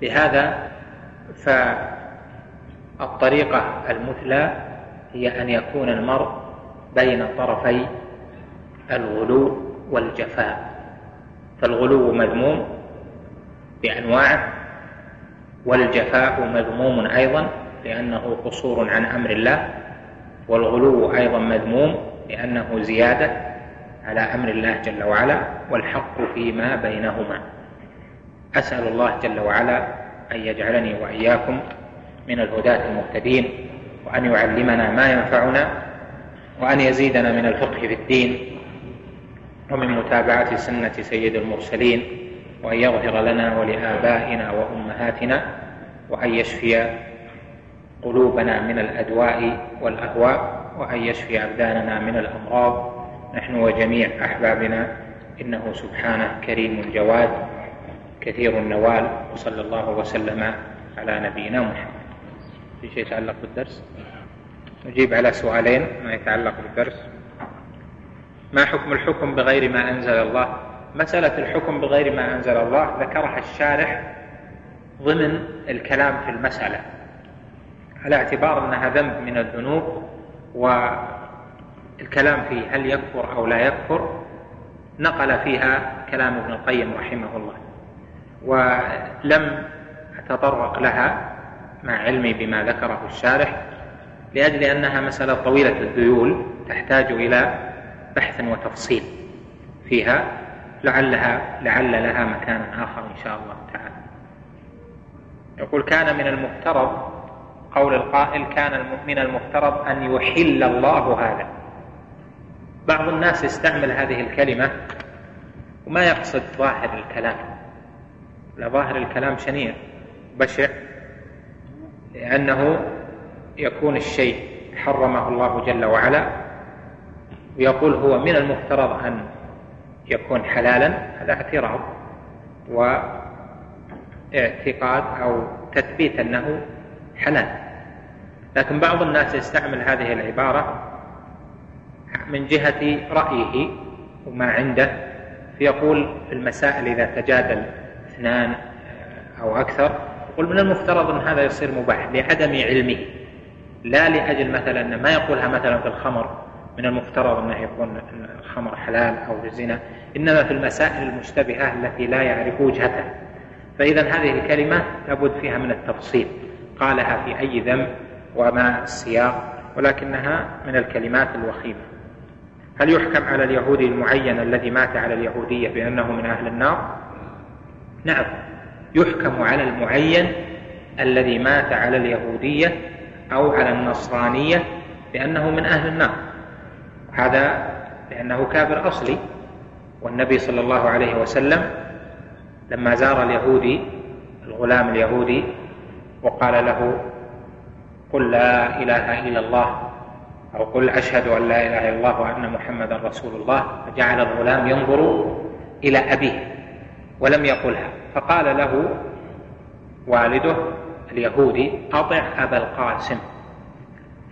لهذا فالطريقة المثلى هي أن يكون المرء بين طرفي الغلو والجفاء. فالغلو مذموم بأنواعه والجفاء مذموم أيضا لأنه قصور عن أمر الله والغلو أيضا مذموم لأنه زيادة على أمر الله جل وعلا والحق فيما بينهما. أسأل الله جل وعلا أن يجعلني وإياكم من الهداة المهتدين وأن يعلمنا ما ينفعنا وأن يزيدنا من الفقه في الدين ومن متابعة سنة سيد المرسلين. وأن يغفر لنا ولآبائنا وأمهاتنا وأن يشفي قلوبنا من الأدواء والأهواء وأن يشفي أبداننا من الأمراض. نحن وجميع أحبابنا إنه سبحانه كريم جواد كثير النوال وصلى الله وسلم على نبينا محمد. في شيء يتعلق بالدرس؟ نجيب على سؤالين ما يتعلق بالدرس. ما حكم الحكم بغير ما أنزل الله؟ مسألة الحكم بغير ما أنزل الله ذكرها الشارح ضمن الكلام في المسألة. على اعتبار أنها ذنب من الذنوب والكلام فيه هل يكفر أو لا يكفر نقل فيها كلام ابن القيم رحمه الله. ولم أتطرق لها مع علمي بما ذكره الشارح لأجل أنها مسألة طويلة الذيول تحتاج إلى بحث وتفصيل فيها. لعلها لعل لها مكان آخر إن شاء الله تعالى. يقول كان من المفترض قول القائل كان من المفترض أن يحل الله هذا. بعض الناس يستعمل هذه الكلمة وما يقصد ظاهر الكلام. لا ظاهر الكلام شنيع بشع لأنه يكون الشيء حرمه الله جل وعلا ويقول هو من المفترض أن يكون حلالا هذا اعتراض واعتقاد أو تثبيت أنه حلال. لكن بعض الناس يستعمل هذه العبارة من جهة رأيه وما عنده فيقول في المسائل إذا تجادل اثنان أو أكثر يقول من المفترض أن هذا يصير مباح لعدم علمه لا لأجل مثلا ما يقولها مثلا في الخمر من المفترض أنه يكون الخمر حلال أو الزنا إنما في المسائل المشتبهة التي لا يعرف وجهتها. فإذا هذه الكلمة لابد فيها من التفصيل قالها في أي ذنب وما السياق ولكنها من الكلمات الوخيمة. هل يحكم على اليهودي المعين الذي مات على اليهودية بأنه من أهل النار؟ نعم يحكم على المعين الذي مات على اليهودية أو على النصرانية بأنه من أهل النار. هذا لأنه كافر أصلي والنبي صلى الله عليه وسلم لما زار اليهودي الغلام اليهودي وقال له قل لا إله إلا الله أو قل أشهد أن لا إله إلا الله وأن محمدا رسول الله فجعل الغلام ينظر إلى أبيه ولم يقلها. فقال له والده اليهودي أطع أبا القاسم.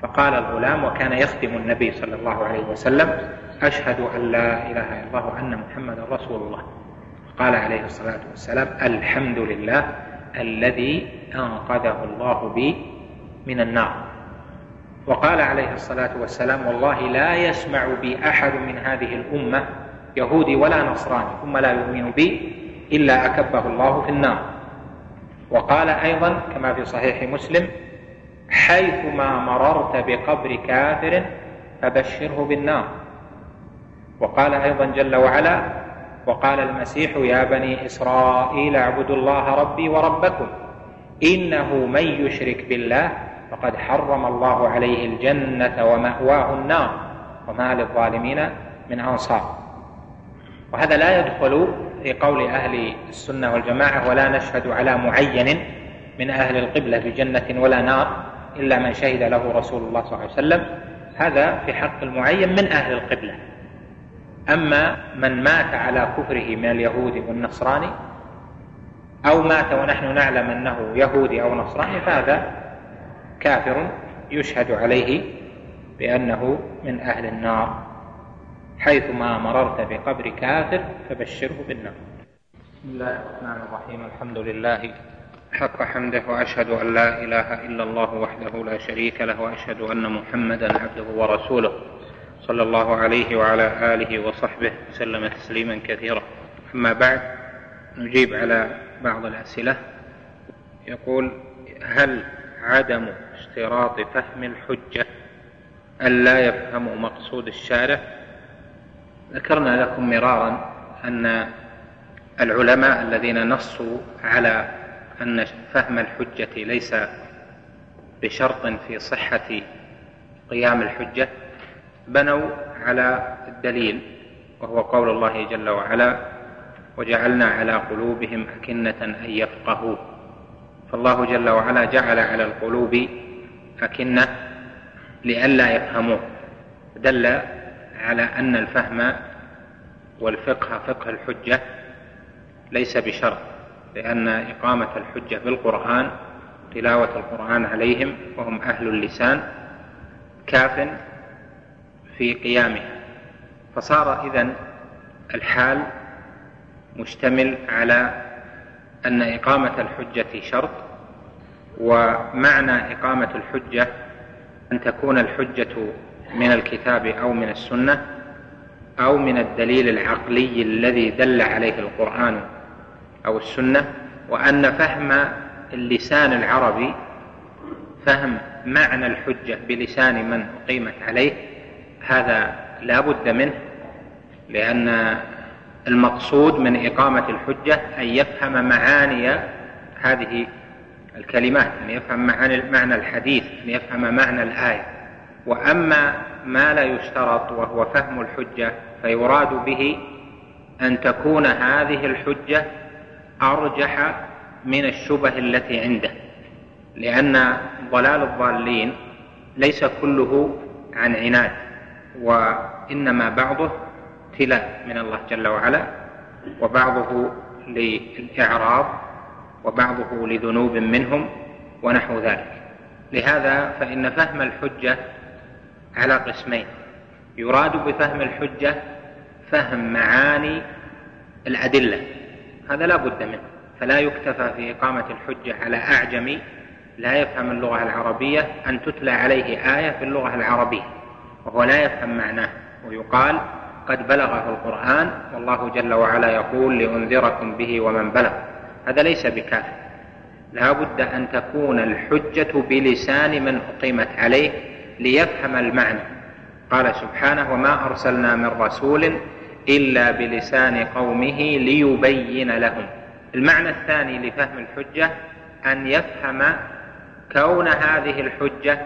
فقال الغلام وكان يخدم النبي صلى الله عليه وسلم أشهد أن لا إله إلا الله وأن محمدا رسول الله. قال عليه الصلاة والسلام الحمد لله الذي أنقذه الله بي من النار. وقال عليه الصلاة والسلام والله لا يسمع بي أحد من هذه الأمة يهودي ولا نصراني ثم لا يؤمن بي إلا أكبه الله في النار. وقال أيضا كما في صحيح مسلم حيثما مررت بقبر كافر فبشره بالنار. وقال أيضا جل وعلا وقال المسيح يا بني إسرائيل اعبدوا الله ربي وربكم إنه من يشرك بالله فقد حرم الله عليه الجنة ومأواه النار. وما للظالمين من أنصار. وهذا لا يدخل في قول أهل السنة والجماعة ولا نشهد على معين من أهل القبلة بجنة ولا نار. إلا من شهد له رسول الله صلى الله عليه وسلم. هذا في حق المعين من أهل القبلة. أما من مات على كفره من اليهود والنصراني أو مات ونحن نعلم أنه يهودي أو نصراني فهذا كافر يشهد عليه بأنه من أهل النار. حيثما مررت بقبر كافر فبشره بالنار. بسم الله الرحمن الرحيم. الحمد لله. حق حمده وأشهد أن لا إله إلا الله وحده لا شريك له وأشهد أن محمدا عبده ورسوله. صلى الله عليه وعلى آله وصحبه وسلم تسليما كثيرا. أما بعد نجيب على بعض الأسئلة. يقول هل عدم اشتراط فهم الحجة ألا يفهم مقصود الشارع؟ ذكرنا لكم مرارا أن العلماء الذين نصوا على أن فهم الحجة ليس بشرط في صحة قيام الحجة بنوا على الدليل وهو قول الله جل وعلا وجعلنا على قلوبهم أكنة أن يفقهوا فالله جل وعلا جعل على القلوب أكنة لئلا يفهموه. دل على أن الفهم والفقه فقه الحجة ليس بشرط. لأن إقامة الحجة بالقرآن تلاوة القرآن عليهم وهم أهل اللسان كاف في قيامها فصار إذن الحال مشتمل على أن إقامة الحجة شرط ومعنى إقامة الحجة أن تكون الحجة من الكتاب أو من السنة أو من الدليل العقلي الذي دل عليه القرآن أو السنة وأن فهم اللسان العربي فهم معنى الحجة بلسان من أقيمت عليه هذا لا بد منه لأن المقصود من إقامة الحجة أن يفهم معاني هذه الكلمات أن يفهم معنى الحديث أن يفهم معنى الآية. وأما ما لا يشترط وهو فهم الحجة فيراد به أن تكون هذه الحجة أرجح من الشبه التي عنده لأن ضلال الضالين ليس كله عن عناد وإنما بعضه ابتلاء من الله جل وعلا وبعضه للإعراض وبعضه لذنوب منهم ونحو ذلك. لهذا فإن فهم الحجة على قسمين. يراد بفهم الحجة فهم معاني الأدلة. هذا لا بد منه. فلا يكتفى في إقامة الحجة على أعجمي. لا يفهم اللغة العربية أن تتلى عليه آية في اللغة العربية وهو لا يفهم معناه. ويقال قد بلغه القرآن والله جل وعلا يقول لأنذركم به ومن بلغ. هذا ليس بكاف. لا بد أن تكون الحجة بلسان من أقيمت عليه ليفهم المعنى. قال سبحانه وما أرسلنا من رسول إلا بلسان قومه ليبين لهم. المعنى الثاني لفهم الحجة أن يفهم كون هذه الحجة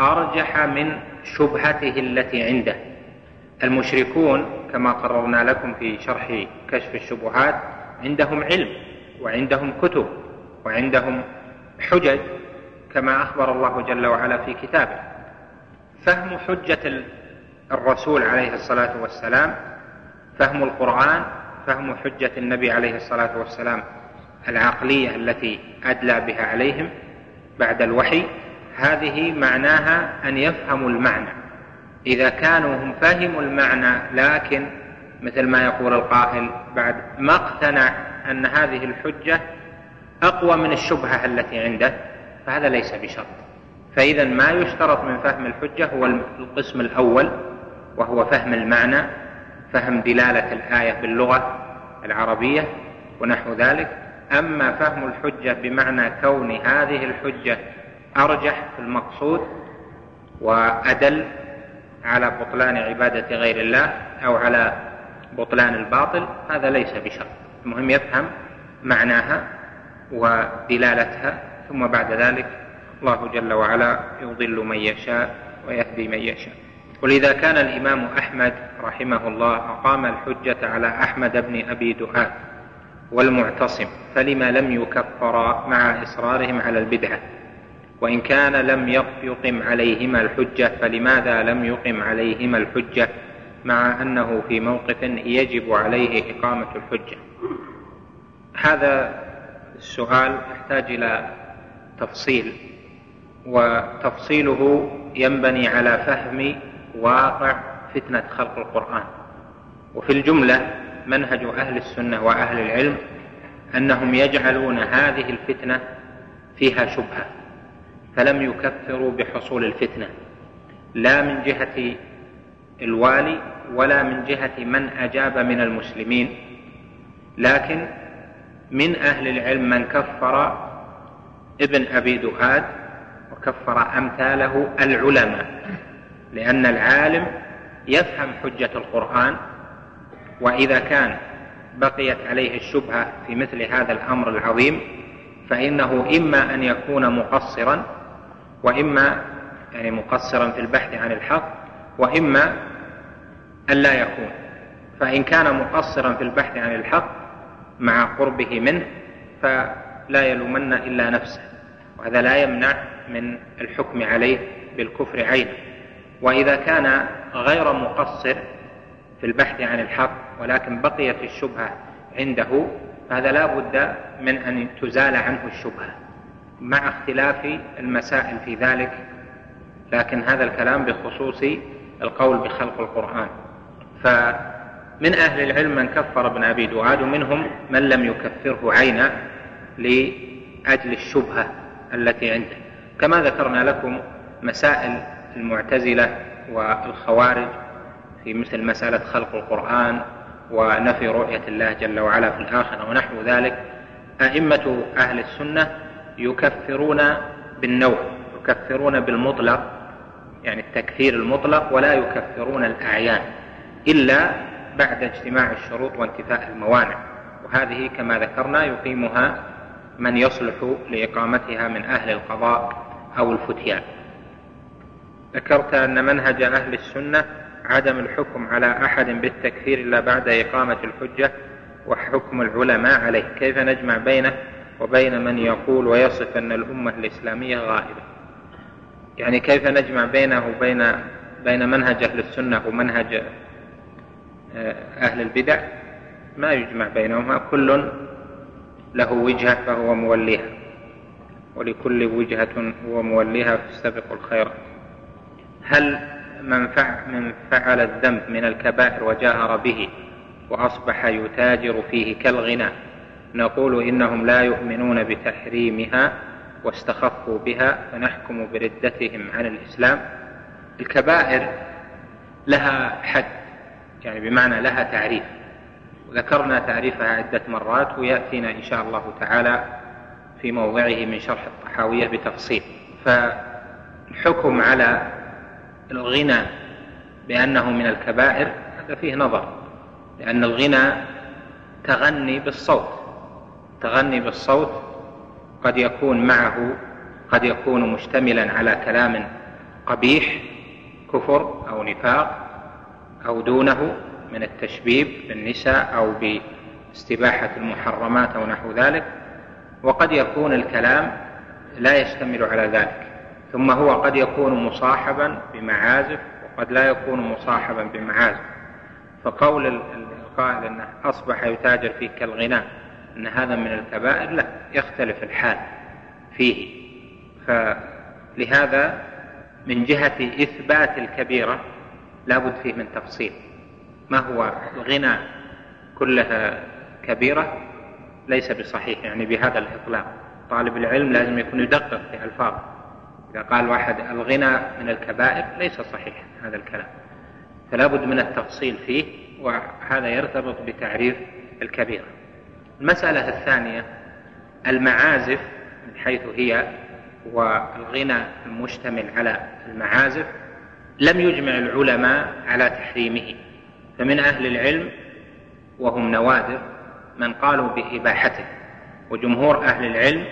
أرجح من شبهته التي عنده. المشركون كما قررنا لكم في شرح كشف الشبهات عندهم علم وعندهم كتب وعندهم حجج كما أخبر الله جل وعلا في كتابه. فهم حجة الرسول عليه الصلاة والسلام فهم القرآن فهم حجة النبي عليه الصلاة والسلام العقلية التي أدلى بها عليهم بعد الوحي. هذه معناها أن يفهموا المعنى. إذا كانوا هم فهموا المعنى لكن مثل ما يقول القائل بعد ما اقتنع أن هذه الحجة أقوى من الشبهة التي عنده فهذا ليس بشرط. فإذا ما يشترط من فهم الحجة هو القسم الأول وهو فهم المعنى. فهم دلالة الآية باللغة العربية ونحو ذلك. أما فهم الحجة بمعنى كون هذه الحجة أرجح في المقصود وأدل على بطلان عبادة غير الله أو على بطلان الباطل هذا ليس بشرط. المهم يفهم معناها ودلالتها ثم بعد ذلك الله جل وعلا يضل من يشاء ويهدي من يشاء. ولذا كان الإمام أحمد رحمه الله أقام الحجة على أحمد بن أبي دؤاد والمعتصم فلما لم يكفرا مع إصرارهم على البدعة؟ وإن كان لم يقم عليهما الحجة فلماذا لم يقم عليهما الحجة مع أنه في موقف يجب عليه إقامة الحجة؟ هذا السؤال يحتاج إلى تفصيل وتفصيله ينبني على فهم واقع فتنة خلق القرآن. وفي الجملة منهج أهل السنة وأهل العلم أنهم يجعلون هذه الفتنة فيها شبهة فلم يكفروا بحصول الفتنة لا من جهة الوالي ولا من جهة من أجاب من المسلمين لكن من أهل العلم من كفر ابن أبي دؤاد وكفر أمثاله العلماء. لأن العالم يفهم حجة القرآن وإذا كان بقيت عليه الشبهة في مثل هذا الأمر العظيم فإنه إما أن يكون مقصرا وإما يعني مقصرا في البحث عن الحق وإما أن لا يكون. فإن كان مقصرا في البحث عن الحق مع قربه منه فلا يلومن إلا نفسه وهذا لا يمنع من الحكم عليه بالكفر عينه وإذا كان غير مقصر في البحث عن الحق ولكن بقيت الشبهة عنده فهذا لا بد من أن تزال عنه الشبهة مع اختلاف المسائل في ذلك. لكن هذا الكلام بخصوص القول بخلق القرآن. فمن أهل العلم من كفر ابن أبي دعاد ومنهم من لم يكفره عينا لأجل الشبهة التي عنده. كما ذكرنا لكم مسائل المعتزلة والخوارج في مثل مسألة خلق القرآن ونفي رؤية الله جل وعلا في الآخرة ونحو ذلك أئمة أهل السنة يكفرون بالنوع يكفرون بالمطلق يعني التكفير المطلق ولا يكفرون الأعيان إلا بعد اجتماع الشروط وانتفاء الموانع. وهذه كما ذكرنا يقيمها من يصلح لإقامتها من أهل القضاء أو الفتيان. ذكرت أن منهج أهل السنة عدم الحكم على أحد بالتكفير إلا بعد إقامة الحجة وحكم العلماء عليه. كيف نجمع بينه وبين من يقول ويصف أن الأمة الإسلامية غائبة؟ يعني كيف نجمع بينه وبين بين منهج أهل السنة ومنهج آه، أهل البدع؟ ما يجمع بينهما. كل له وجهة فهو موليها ولكل وجهة هو موليها. فاستبقوا الخيرات. هل من فعل, من فعل الذنب من الكبائر وجاهر به وأصبح يتاجر فيه كالغنى نقول إنهم لا يؤمنون بتحريمها واستخفوا بها فنحكم بردتهم عن الإسلام. الكبائر لها حد يعني بمعنى لها تعريف. وذكرنا تعريفها عدة مرات ويأتينا إن شاء الله تعالى في موضعه من شرح الطحاوية بتفصيل. فالحكم على الغنى بأنه من الكبائر هذا فيه نظر لأن الغنى تغني بالصوت تغني بالصوت قد يكون معه قد يكون مشتملا على كلام قبيح كفر أو نفاق أو دونه من التشبيب بالنساء أو باستباحة المحرمات أو نحو ذلك وقد يكون الكلام لا يشتمل على ذلك. ثم هو قد يكون مصاحبا بمعازف وقد لا يكون مصاحبا بمعازف. فقول القائل إنه أصبح يتاجر فيه كالغناء إن هذا من الكبائر لا يختلف الحال فيه. فلهذا من جهة إثبات الكبيرة لا بد فيه من تفصيل. ما هو الغنى كلها كبيرة؟ ليس بصحيح يعني بهذا الإطلاق. طالب العلم لازم يكون يدقق في ألفاظه. إذا قال واحد الغنى من الكبائر ليس صحيح هذا الكلام فلا بد من التفصيل فيه وهذا يرتبط بتعريف الكبيرة. المسألة الثانية المعازف من حيث هي والغنى المشتمل على المعازف لم يجمع العلماء على تحريمه فمن أهل العلم وهم نوادر من قالوا بإباحته وجمهور أهل العلم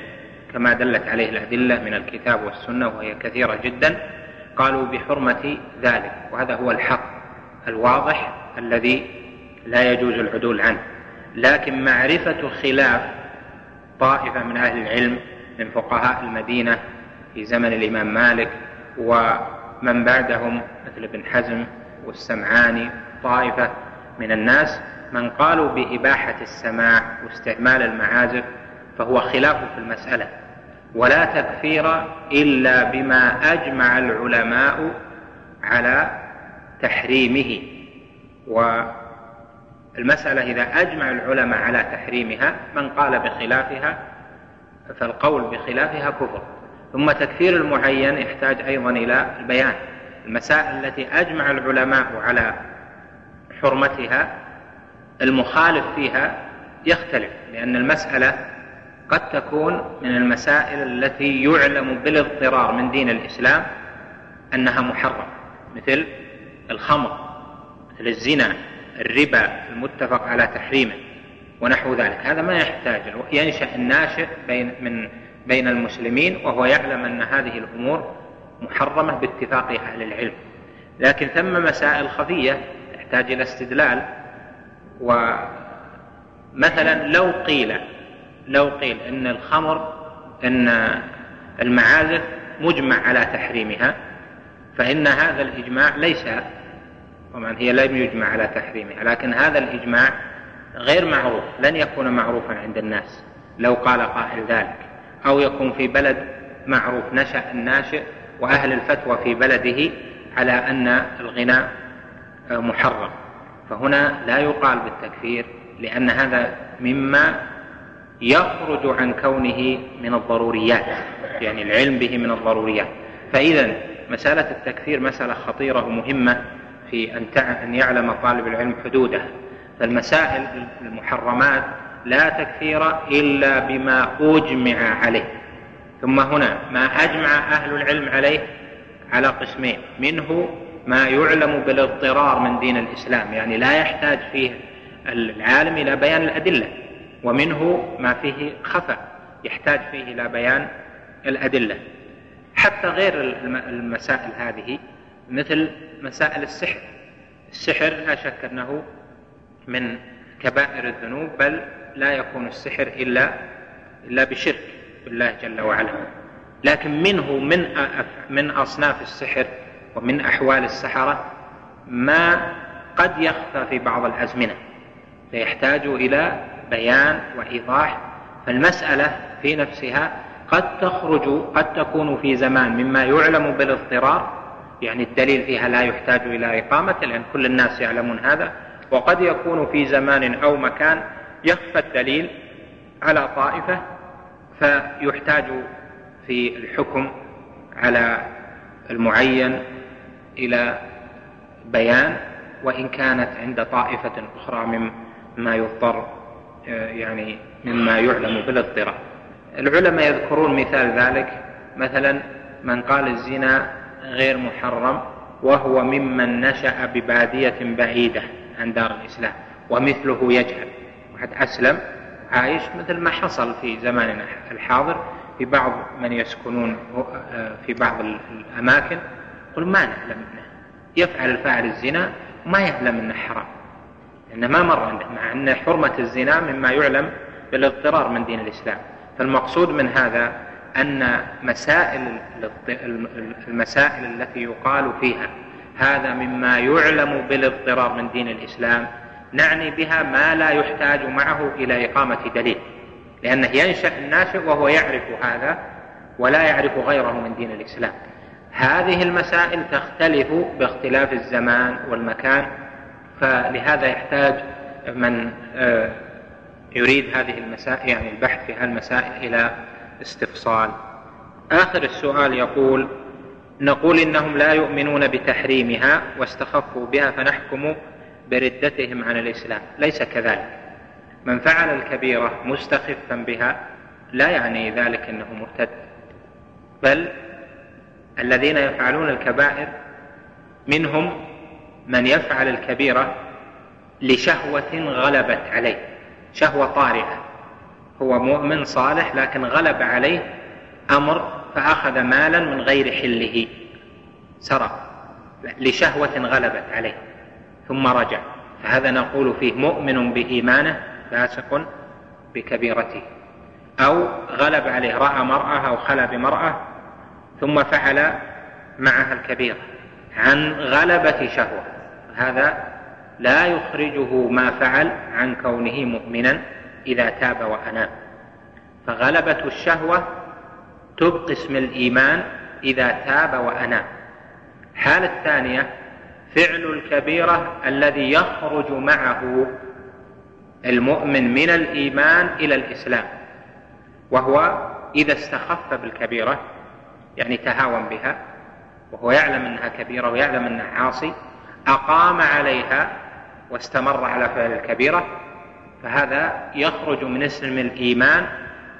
كما دلت عليه الأدلة من الكتاب والسنة وهي كثيرة جدا قالوا بحرمة ذلك وهذا هو الحق الواضح الذي لا يجوز العدول عنه. لكن معرفة خلاف طائفة من أهل العلم من فقهاء المدينة في زمن الإمام مالك ومن بعدهم مثل ابن حزم والسمعاني طائفة من الناس من قالوا بإباحة السماع واستعمال المعازف فهو خلاف في المسألة. ولا تكفير إلا بما أجمع العلماء على تحريمه. والمسألة إذا أجمع العلماء على تحريمها من قال بخلافها فالقول بخلافها كفر. ثم تكفير المعين يحتاج أيضا إلى البيان. المسائل التي أجمع العلماء على حرمتها المخالف فيها يختلف لأن المسألة قد تكون من المسائل التي يعلم بالاضطرار من دين الإسلام أنها محرمة مثل الخمر مثل الزنا الربا المتفق على تحريمه ونحو ذلك. هذا ما يحتاج ينشأ الناشئ بين من بين المسلمين وهو يعلم أن هذه الأمور محرمة باتفاق أهل العلم. لكن ثم مسائل خفية تحتاج إلى استدلال ومثلا لو قيل لو قيل إن الخمر إن المعازف مجمع على تحريمها فإن هذا الإجماع ليس طبعا هي لم يجمع على تحريمها لكن هذا الإجماع غير معروف لن يكون معروفا عند الناس لو قال قائل ذلك أو يكون في بلد معروف نشأ الناشئ وأهل الفتوى في بلده على أن الغناء محرم. فهنا لا يقال بالتكفير لأن هذا مما يخرج عن كونه من الضروريات يعني العلم به من الضروريات. فإذا مسألة التكفير مسألة خطيرة ومهمة في أن أن يعلم طالب العلم حدوده. فالمسائل المحرمات لا تكفير إلا بما أجمع عليه. ثم هنا ما أجمع أهل العلم عليه؟ على قسمين. منه ما يعلم بالاضطرار من دين الإسلام يعني لا يحتاج فيه العالم إلى بيان الأدلة. ومنه ما فيه خفى يحتاج فيه إلى بيان الأدلة. حتى غير المسائل هذه مثل مسائل السحر. السحر لا شك أنه من كبائر الذنوب بل لا يكون السحر إلا إلا بشرك بالله جل وعلا. لكن منه من من أصناف السحر ومن أحوال السحرة ما قد يخفى في بعض الأزمنة. فيحتاج إلى بيان وإيضاح فالمسألة في نفسها قد تخرج قد تكون في زمان مما يعلم بالاضطرار يعني الدليل فيها لا يحتاج إلى إقامة لأن كل الناس يعلمون هذا وقد يكون في زمان أو مكان يخفى الدليل على طائفة فيحتاج في الحكم على المعين إلى بيان وإن كانت عند طائفة أخرى مما يضطر يعني مما يعلم بالاضطرار العلماء يذكرون مثال ذلك. مثلا من قال الزنا غير محرم وهو ممن نشأ ببادية بعيدة عن دار الإسلام ومثله يجهل. واحد أسلم عايش مثل ما حصل في زماننا الحاضر. في بعض من يسكنون في بعض الأماكن يقول ما نعلم إنه يفعل الفاعل الزنا وما يعلم إنه حرام. لأنه ما مر مع أن حرمة الزنا مما يعلم بالاضطرار من دين الإسلام. فالمقصود من هذا أن مسائل المسائل التي يقال فيها هذا مما يعلم بالاضطرار من دين الإسلام نعني بها ما لا يحتاج معه إلى إقامة دليل. لأنه ينشأ الناشئ وهو يعرف هذا ولا يعرف غيره من دين الإسلام. هذه المسائل تختلف باختلاف الزمان والمكان فلهذا يحتاج من آه، يريد هذه المسائل يعني البحث في هذه المسائل إلى استفصال. آخر السؤال يقول نقول إنهم لا يؤمنون بتحريمها واستخفوا بها فنحكم بردتهم عن الإسلام. ليس كذلك. من فعل الكبيرة مستخفا بها لا يعني ذلك أنه مرتد. بل الذين يفعلون الكبائر منهم من يفعل الكبيرة لشهوة غلبت عليه. شهوة طارئة. هو مؤمن صالح لكن غلب عليه أمر فأخذ مالا من غير حله. سرق لشهوة غلبت عليه. ثم رجع. فهذا نقول فيه مؤمن بإيمانه فاسق بكبيرته. أو غلب عليه رأى مرأة أو خلا بمرأة ثم فعل معها الكبيرة عن غلبة شهوة. هذا لا يخرجه ما فعل عن كونه مؤمنا إذا تاب وأناب فغلبة الشهوة تبقي اسم الإيمان إذا تاب وأناب الحالة الثانية فعل الكبيرة الذي يخرج معه المؤمن من الإيمان إلى الإسلام وهو إذا استخف بالكبيرة يعني تهاون بها وهو يعلم أنها كبيرة ويعلم أنها عاصي أقام عليها واستمر على فعل الكبيرة فهذا يخرج من اسم الإيمان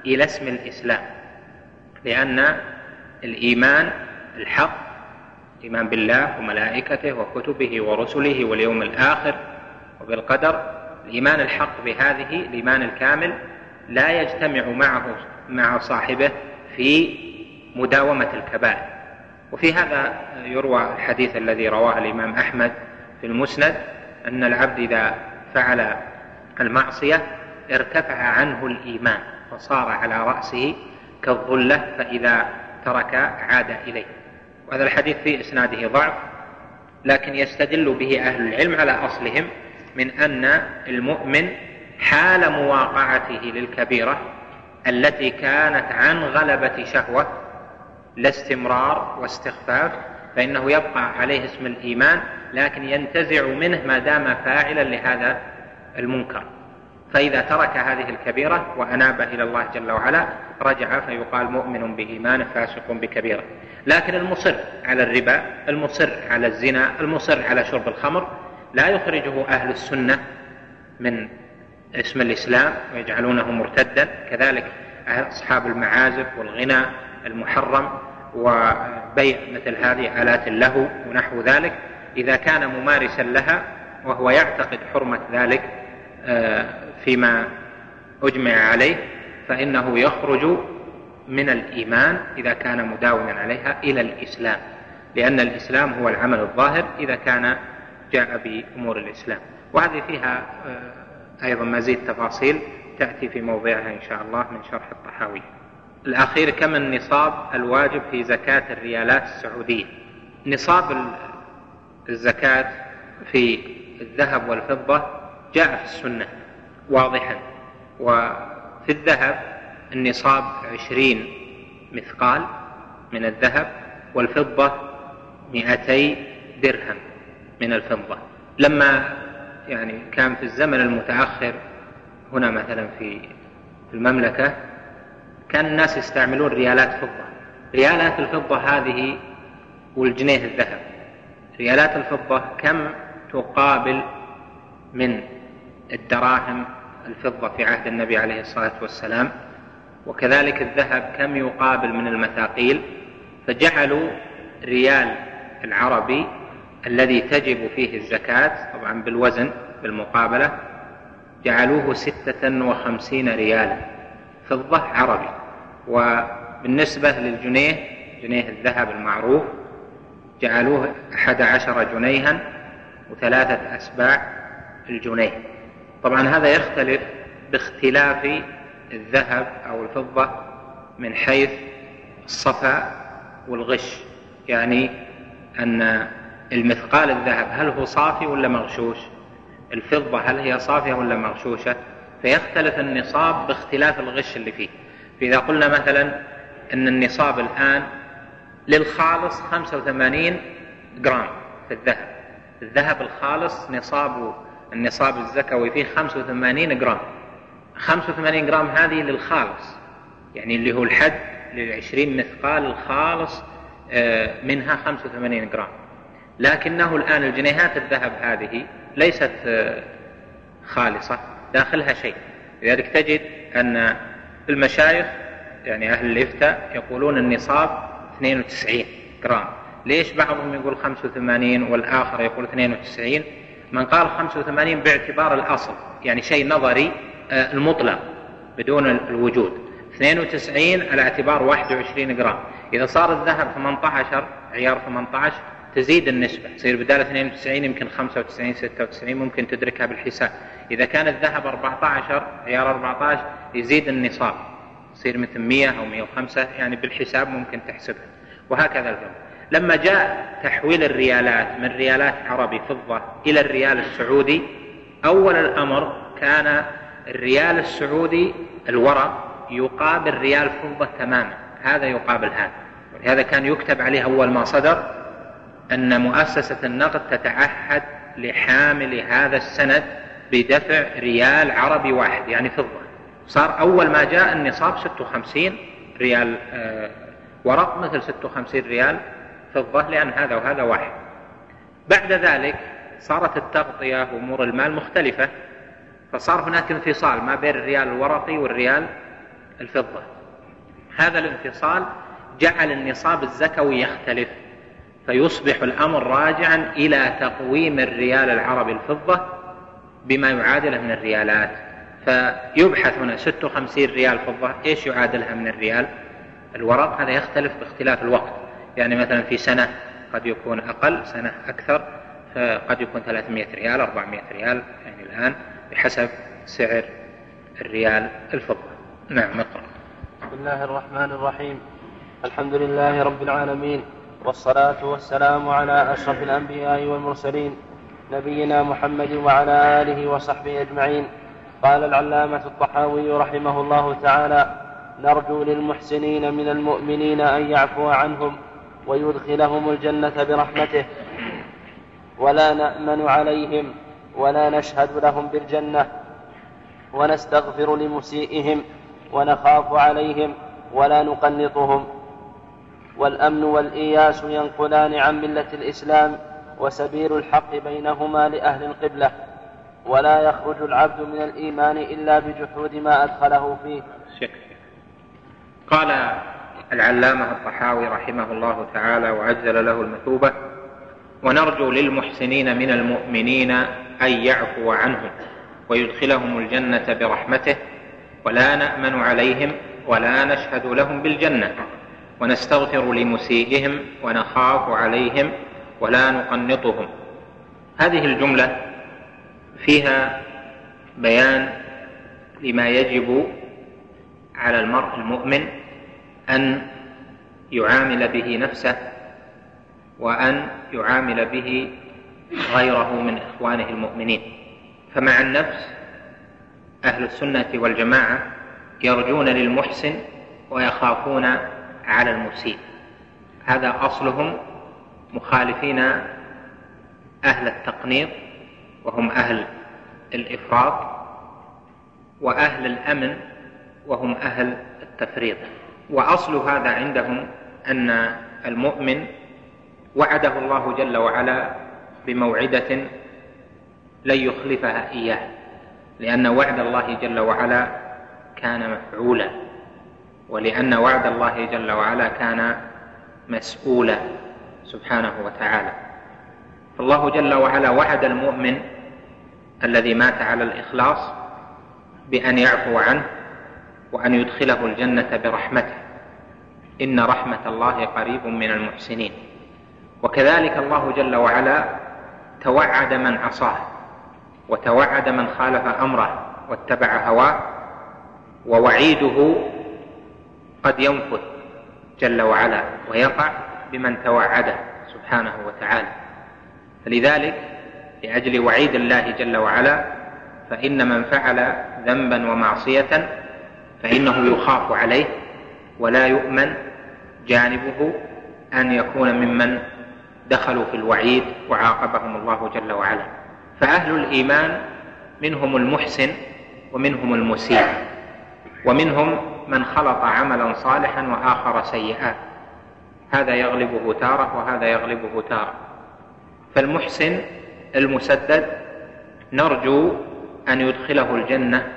إلى اسم الإسلام لأن الإيمان الحق الإيمان بالله وملائكته وكتبه ورسله واليوم الآخر وبالقدر الإيمان الحق بهذه الإيمان الكامل لا يجتمع معه مع صاحبه في مداومة الكبائر. وفي هذا يروى الحديث الذي رواه الإمام أحمد في المسند أن العبد إذا فعل المعصية ارتفع عنه الإيمان فصار على رأسه كالظلة فإذا ترك عاد إليه. وهذا الحديث في إسناده ضعف لكن يستدل به أهل العلم على أصلهم من أن المؤمن حال مواقعته للكبيرة التي كانت عن غلبة شهوة لا استمرار واستخفاف فإنه يبقى عليه اسم الإيمان لكن ينتزع منه ما دام فاعلا لهذا المنكر. فإذا ترك هذه الكبيرة وأناب إلى الله جل وعلا رجع فيقال مؤمن بإيمان فاسق بكبيرة. لكن المصر على الربا المصر على الزنا المصر على شرب الخمر لا يخرجه أهل السنة من اسم الإسلام ويجعلونه مرتدا. كذلك أصحاب المعازف والغنى المحرم وبيع مثل هذه آلات اللهو ونحو ذلك. إذا كان ممارسا لها وهو يعتقد حرمة ذلك آه، فيما أجمع عليه فإنه يخرج من الإيمان إذا كان مداوما عليها إلى الإسلام. لأن الإسلام هو العمل الظاهر إذا كان جاء بأمور الإسلام. وهذه فيها آه، أيضا مزيد تفاصيل تأتي في موضعها إن شاء الله من شرح الطحاوي. الأخير كم النصاب الواجب في زكاة الريالات السعودية؟ نصاب الزكاة في الذهب والفضة جاء في السنة واضحا وفي الذهب النصاب عشرين مثقال من الذهب والفضة مئتي درهم من الفضة. لما يعني كان في الزمن المتأخر هنا مثلا في المملكة كان الناس يستعملون ريالات فضة ريالات الفضة هذه والجنيه الذهب. ريالات الفضة كم تقابل من الدراهم الفضة في عهد النبي عليه الصلاة والسلام؟ وكذلك الذهب كم يقابل من المثاقيل؟ فجعلوا ريال العربي الذي تجب فيه الزكاة طبعا بالوزن بالمقابلة جعلوه ستة وخمسين ريالا. فضة عربي. وبالنسبة للجنيه جنيه الذهب المعروف جعلوه أحد عشر جنيها وثلاثة أسباع الجنيه. طبعا هذا يختلف باختلاف الذهب أو الفضة من حيث الصفا والغش يعني أن المثقال الذهب هل هو صافي ولا مغشوش؟ الفضة هل هي صافية ولا مغشوشة؟ فيختلف النصاب باختلاف الغش اللي فيه. فإذا قلنا مثلا أن النصاب الآن للخالص 85 جرام في الذهب. الذهب الخالص نصاب النصاب الزكوي فيه 85 جرام. 85 جرام هذه للخالص يعني اللي هو الحد للعشرين مثقال الخالص آه، منها 85 جرام. لكنه الآن الجنيهات الذهب هذه ليست آه، خالصة داخلها شيء. لذلك تجد أن المشايخ يعني أهل الإفتاء يقولون النصاب 92 جرام. ليش بعضهم يقول 85 والآخر يقول 92 من قال 85 باعتبار الأصل يعني شيء نظري آه، المطلق بدون الوجود. 92 على اعتبار 21 جرام. إذا صار الذهب 18 عيار 18 تزيد النسبة تصير بدال 92 يمكن 95 96 ممكن تدركها بالحساب. إذا كان الذهب 14 عيار 14 يزيد النصاب. يصير مثل 100 أو 105 يعني بالحساب ممكن تحسبها. وهكذا الفضة لما جاء تحويل الريالات من ريالات عربي فضة إلى الريال السعودي أول الأمر كان الريال السعودي الورق يقابل ريال فضة تماما. هذا يقابل هذا. ولهذا كان يكتب عليه أول ما صدر أن مؤسسة النقد تتعهد لحامل هذا السند بدفع ريال عربي واحد يعني فضة. صار أول ما جاء النصاب 56 ريال آه، ورق مثل 56 ريال فضة لأن هذا وهذا واحد. بعد ذلك صارت التغطية وأمور المال مختلفة فصار هناك انفصال ما بين الريال الورقي والريال الفضة. هذا الانفصال جعل النصاب الزكوي يختلف. فيصبح الأمر راجعا إلى تقويم الريال العربي الفضة بما يعادله من الريالات. فيبحث هنا 56 ريال فضة إيش يعادلها من الريال؟ الورق هذا يختلف باختلاف الوقت. يعني مثلا في سنة قد يكون أقل سنة أكثر فقد يكون 300 ريال 400 ريال يعني الآن بحسب سعر الريال الفضة. نعم اقرأ. بسم الله الرحمن الرحيم. الحمد لله رب العالمين. والصلاة والسلام على أشرف الأنبياء والمرسلين نبينا محمد وعلى آله وصحبه أجمعين. قال العلامة الطحاوي رحمه الله تعالى نرجو للمحسنين من المؤمنين أن يعفو عنهم ويدخلهم الجنة برحمته. ولا نأمن عليهم ولا نشهد لهم بالجنة ونستغفر لمسيئهم ونخاف عليهم ولا نقنطهم. والأمن والإياس ينقلان عن ملة الإسلام وسبيل الحق بينهما لأهل القبلة ولا يخرج العبد من الإيمان إلا بجحود ما أدخله فيه. قال العلامة الطحاوي رحمه الله تعالى وعجل له المثوبة ونرجو للمحسنين من المؤمنين أن يعفو عنهم ويدخلهم الجنة برحمته ولا نأمن عليهم ولا نشهد لهم بالجنة. ونستغفر لمسيئهم ونخاف عليهم ولا نقنطهم. هذه الجملة فيها بيان لما يجب على المرء المؤمن أن يعامل به نفسه وأن يعامل به غيره من إخوانه المؤمنين. فمع النفس أهل السنة والجماعة يرجون للمحسن ويخافون على المسيء هذا أصلهم مخالفين أهل التقنيط وهم أهل الإفراط وأهل الأمن وهم أهل التفريط. وأصل هذا عندهم أن المؤمن وعده الله جل وعلا بموعدة لن يخلفها إياه لأن وعد الله جل وعلا كان مفعولا. ولأن وعد الله جل وعلا كان مسؤولا سبحانه وتعالى. فالله جل وعلا وعد المؤمن الذي مات على الإخلاص بأن يعفو عنه وأن يدخله الجنة برحمته. إن رحمة الله قريب من المحسنين. وكذلك الله جل وعلا توعد من عصاه وتوعد من خالف أمره واتبع هواه ووعيده قد ينفذ جل وعلا ويقع بمن توعده سبحانه وتعالى. فلذلك لأجل وعيد الله جل وعلا فإن من فعل ذنبا ومعصية فإنه يخاف عليه ولا يؤمن جانبه أن يكون ممن دخلوا في الوعيد وعاقبهم الله جل وعلا. فأهل الإيمان منهم المحسن ومنهم المسيء ومنهم من خلط عملا صالحا وآخر سيئا. هذا يغلبه تارة وهذا يغلبه تارة. فالمحسن المسدد نرجو أن يدخله الجنة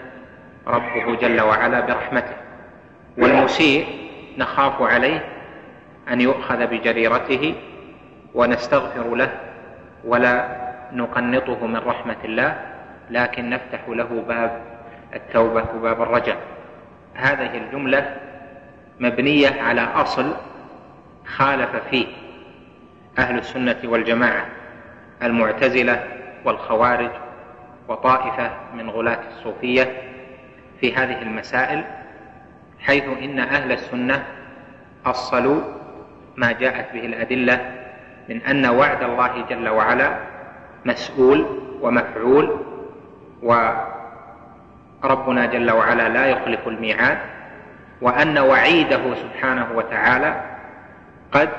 ربه جل وعلا برحمته. والمسيء نخاف عليه أن يؤخذ بجريرته ونستغفر له ولا نقنطه من رحمة الله لكن نفتح له باب التوبة وباب الرجاء. هذه الجملة مبنية على أصل خالف فيه أهل السنة والجماعة المعتزلة والخوارج وطائفة من غلاة الصوفية في هذه المسائل حيث إن أهل السنة أصلوا ما جاءت به الأدلة من أن وعد الله جل وعلا مسؤول ومفعول وربنا جل وعلا لا يخلف الميعاد وأن وعيده سبحانه وتعالى قد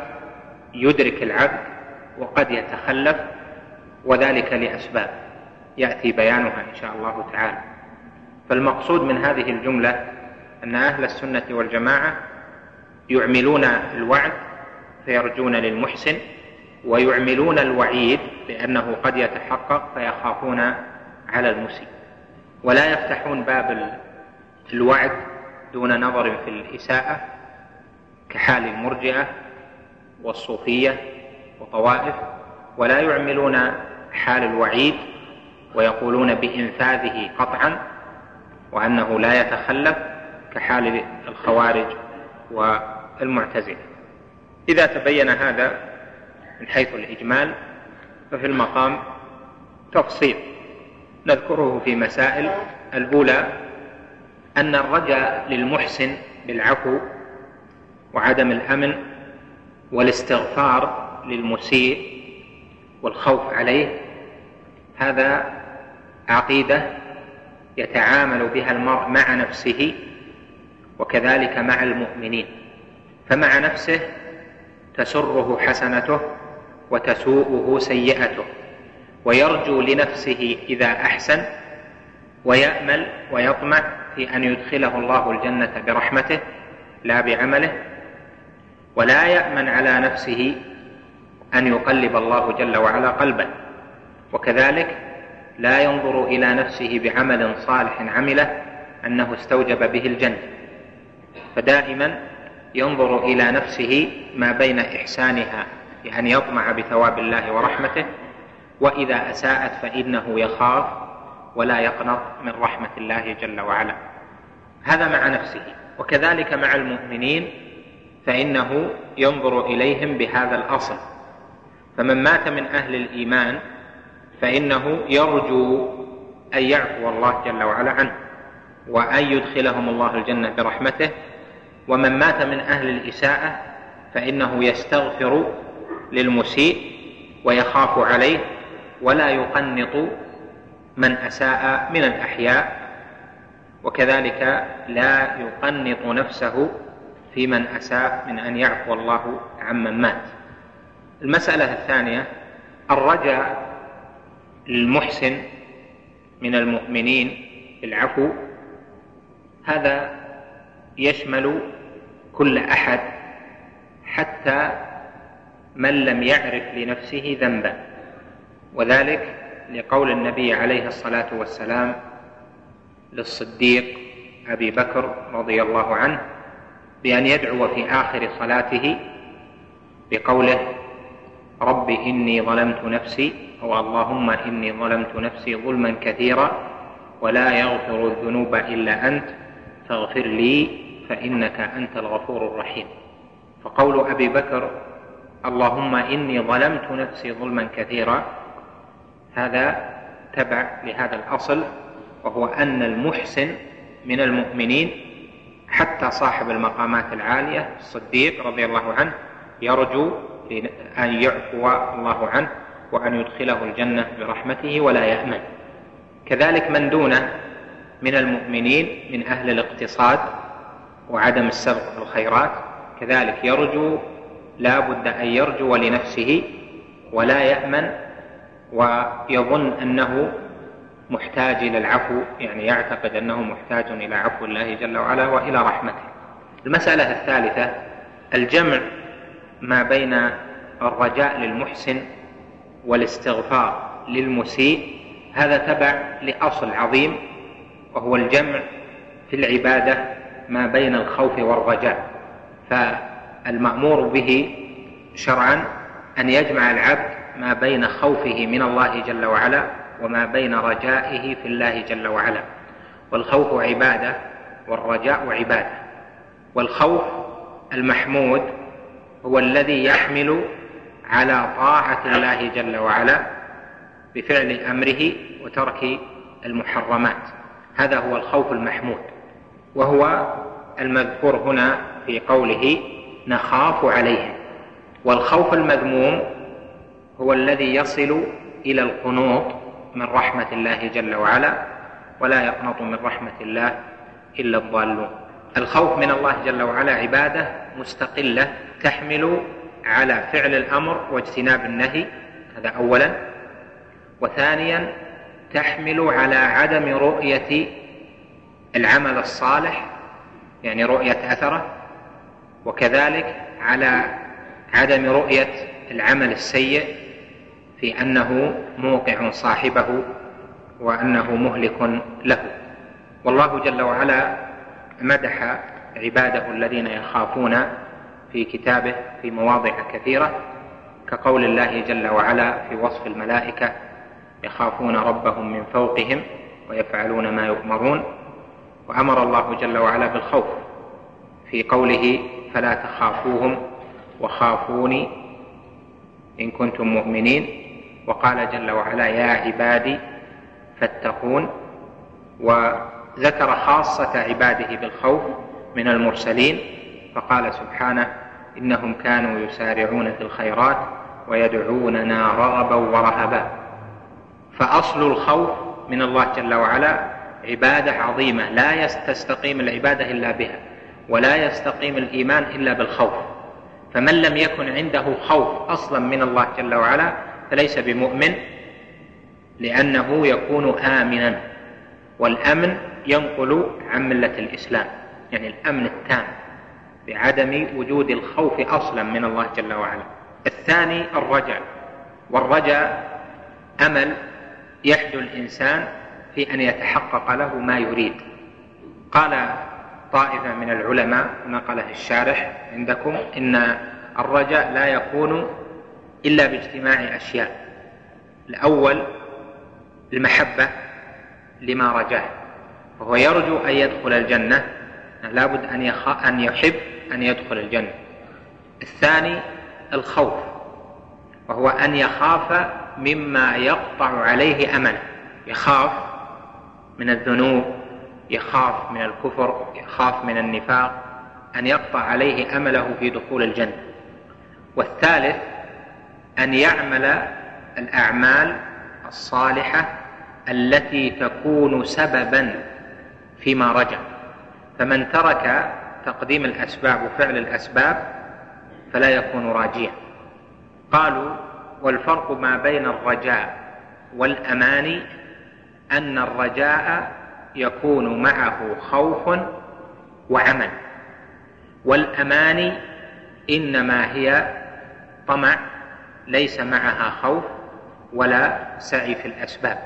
يدرك العبد وقد يتخلف وذلك لأسباب. يأتي بيانها إن شاء الله تعالى. فالمقصود من هذه الجملة أن أهل السنة والجماعة يعملون الوعد فيرجون للمحسن ويعملون الوعيد لأنه قد يتحقق فيخافون على المسيء. ولا يفتحون باب الوعد دون نظر في الإساءة كحال المرجئة والصوفية وطوائف ولا يعملون حال الوعيد ويقولون بإنفاذه قطعا وأنه لا يتخلف كحال الخوارج والمعتزلة. إذا تبين هذا من حيث الإجمال ففي المقام تفصيل. نذكره في مسائل الأولى أن الرجاء للمحسن بالعفو وعدم الأمن والاستغفار للمسيء والخوف عليه هذا عقيدة يتعامل بها المرء مع نفسه وكذلك مع المؤمنين فمع نفسه تسره حسنته وتسوءه سيئته. ويرجو لنفسه إذا أحسن ويأمل ويطمع في أن يدخله الله الجنة برحمته لا بعمله ولا يأمن على نفسه أن يقلب الله جل وعلا قلبه. وكذلك لا ينظر إلى نفسه بعمل صالح عمله أنه استوجب به الجنة. فدائما ينظر إلى نفسه ما بين إحسانها بأن يطمع بثواب الله ورحمته وإذا أساءت فإنه يخاف ولا يقنط من رحمة الله جل وعلا. هذا مع نفسه. وكذلك مع المؤمنين فإنه ينظر إليهم بهذا الأصل. فمن مات من أهل الإيمان فإنه يرجو أن يعفو الله جل وعلا عنه وأن يدخلهم الله الجنة برحمته. ومن مات من أهل الإساءة فإنه يستغفر للمسيء ويخاف عليه ولا يقنط من أساء من الأحياء وكذلك لا يقنط نفسه في من أساء من أن يعفو الله عمن مات. المسألة الثانية الرجاء للمحسن من المؤمنين بالعفو هذا يشمل كل أحد حتى من لم يعرف لنفسه ذنبا. وذلك لقول النبي عليه الصلاة والسلام للصديق أبي بكر رضي الله عنه بأن يدعو في آخر صلاته بقوله رب إني ظلمت نفسي أو اللهم إني ظلمت نفسي ظلما كثيرا ولا يغفر الذنوب إلا أنت فاغفر لي فإنك أنت الغفور الرحيم. فقول أبي بكر اللهم إني ظلمت نفسي ظلما كثيرا هذا تبع لهذا الأصل وهو أن المحسن من المؤمنين حتى صاحب المقامات العالية الصديق رضي الله عنه يرجو أن يعفو الله عنه وأن يدخله الجنة برحمته ولا يأمن. كذلك من دونه من المؤمنين من أهل الاقتصاد وعدم السبق في الخيرات كذلك يرجو لا بد أن يرجو لنفسه ولا يأمن ويظن أنه محتاج إلى العفو يعني يعتقد أنه محتاج إلى عفو الله جل وعلا وإلى رحمته. المسألة الثالثة الجمع ما بين الرجاء للمحسن والاستغفار للمسيء. هذا تبع لأصل عظيم وهو الجمع في العبادة ما بين الخوف والرجاء. فالمأمور به شرعا أن يجمع العبد ما بين خوفه من الله جل وعلا وما بين رجائه في الله جل وعلا. والخوف عبادة والرجاء عبادة. والخوف المحمود هو الذي يحمل على طاعة الله جل وعلا بفعل أمره وترك المحرمات. هذا هو الخوف المحمود. وهو المذكور هنا في قوله نخاف عليهم والخوف المذموم هو الذي يصل إلى القنوط من رحمة الله جل وعلا ولا يقنط من رحمة الله إلا الضالون. الخوف من الله جل وعلا عبادة مستقلة تحمل على فعل الأمر واجتناب النهي هذا اولا. وثانيا تحمل على عدم رؤية العمل الصالح يعني رؤية أثره. وكذلك على عدم رؤية العمل السيء في أنه موقع صاحبه وأنه مهلك له. والله جل وعلا مدح عباده الذين يخافون في كتابه في مواضع كثيرة كقول الله جل وعلا في وصف الملائكة يخافون ربهم من فوقهم ويفعلون ما يؤمرون. وأمر الله جل وعلا بالخوف في قوله فلا تخافوهم وخافوني إن كنتم مؤمنين. وقال جل وعلا يا عبادي فاتقون وذكر خاصة عباده بالخوف من المرسلين فقال سبحانه إنهم كانوا يسارعون في الخيرات ويدعوننا رغبا ورهبا. فأصل الخوف من الله جل وعلا عبادة عظيمة لا تستقيم العبادة إلا بها ولا يستقيم الإيمان إلا بالخوف. فمن لم يكن عنده خوف أصلا من الله جل وعلا فليس بمؤمن لأنه يكون آمنا والأمن ينقل عن ملة الإسلام يعني الأمن التام بعدم وجود الخوف أصلا من الله جل وعلا. الثاني الرجاء والرجاء أمل يحدو الإنسان في أن يتحقق له ما يريد. قال طائفة من العلماء نقله الشارح عندكم إن الرجاء لا يكون إلا باجتماع أشياء. الأول المحبة لما رجاه فهو يرجو أن يدخل الجنة. لابد أن, يخ... أن يحب أن يدخل الجنة. الثاني الخوف وهو أن يخاف مما يقطع عليه أمله يخاف من الذنوب يخاف من الكفر يخاف من النفاق أن يقطع عليه أمله في دخول الجنة. والثالث أن يعمل الأعمال الصالحة التي تكون سببا فيما رجع. فمن ترك تقديم الأسباب وفعل الأسباب فلا يكون راجيا. قالوا والفرق ما بين الرجاء والأماني أن الرجاء يكون معه خوف وعمل والأماني إنما هي طمع ليس معها خوف ولا سعي في الأسباب.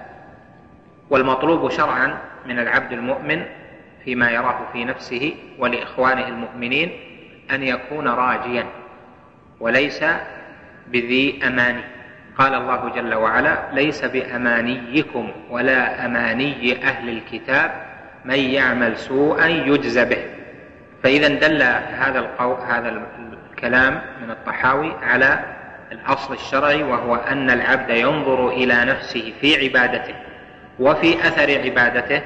والمطلوب شرعا من العبد المؤمن فيما يراه في نفسه ولإخوانه المؤمنين أن يكون راجيا وليس بذي أماني. قال الله جل وعلا ليس بأمانيكم ولا أماني أهل الكتاب من يعمل سوءا يجز به. فإذا دل هذا القول هذا الكلام من الطحاوي على الأصل الشرعي وهو أن العبد ينظر إلى نفسه في عبادته وفي أثر عبادته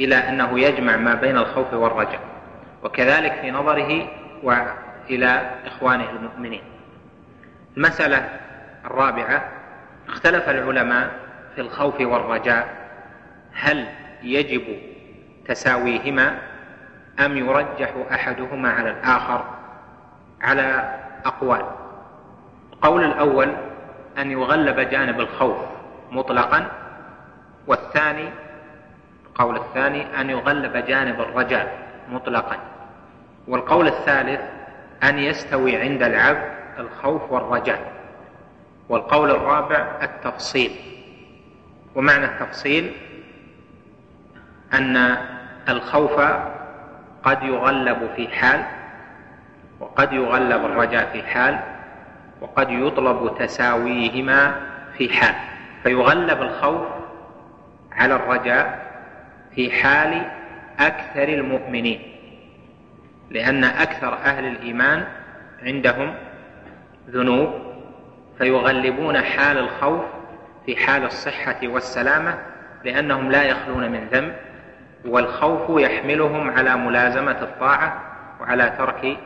إلى أنه يجمع ما بين الخوف والرجاء وكذلك في نظره وإلى إخوانه المؤمنين. المسألة الرابعة اختلف العلماء في الخوف والرجاء هل يجب تساويهما أم يرجح أحدهما على الآخر على أقوال؟ القول الأول أن يغلب جانب الخوف مطلقا والثاني القول الثاني أن يغلب جانب الرجاء مطلقا والقول الثالث أن يستوي عند العبد الخوف والرجاء والقول الرابع التفصيل. ومعنى التفصيل أن الخوف قد يغلب في حال وقد يغلب الرجاء في حال وقد يطلب تساويهما في حال فيغلب الخوف على الرجاء في حال أكثر المؤمنين لأن أكثر أهل الإيمان عندهم ذنوب فيغلبون حال الخوف في حال الصحة والسلامة لأنهم لا يخلون من ذنب والخوف يحملهم على ملازمة الطاعة وعلى ترك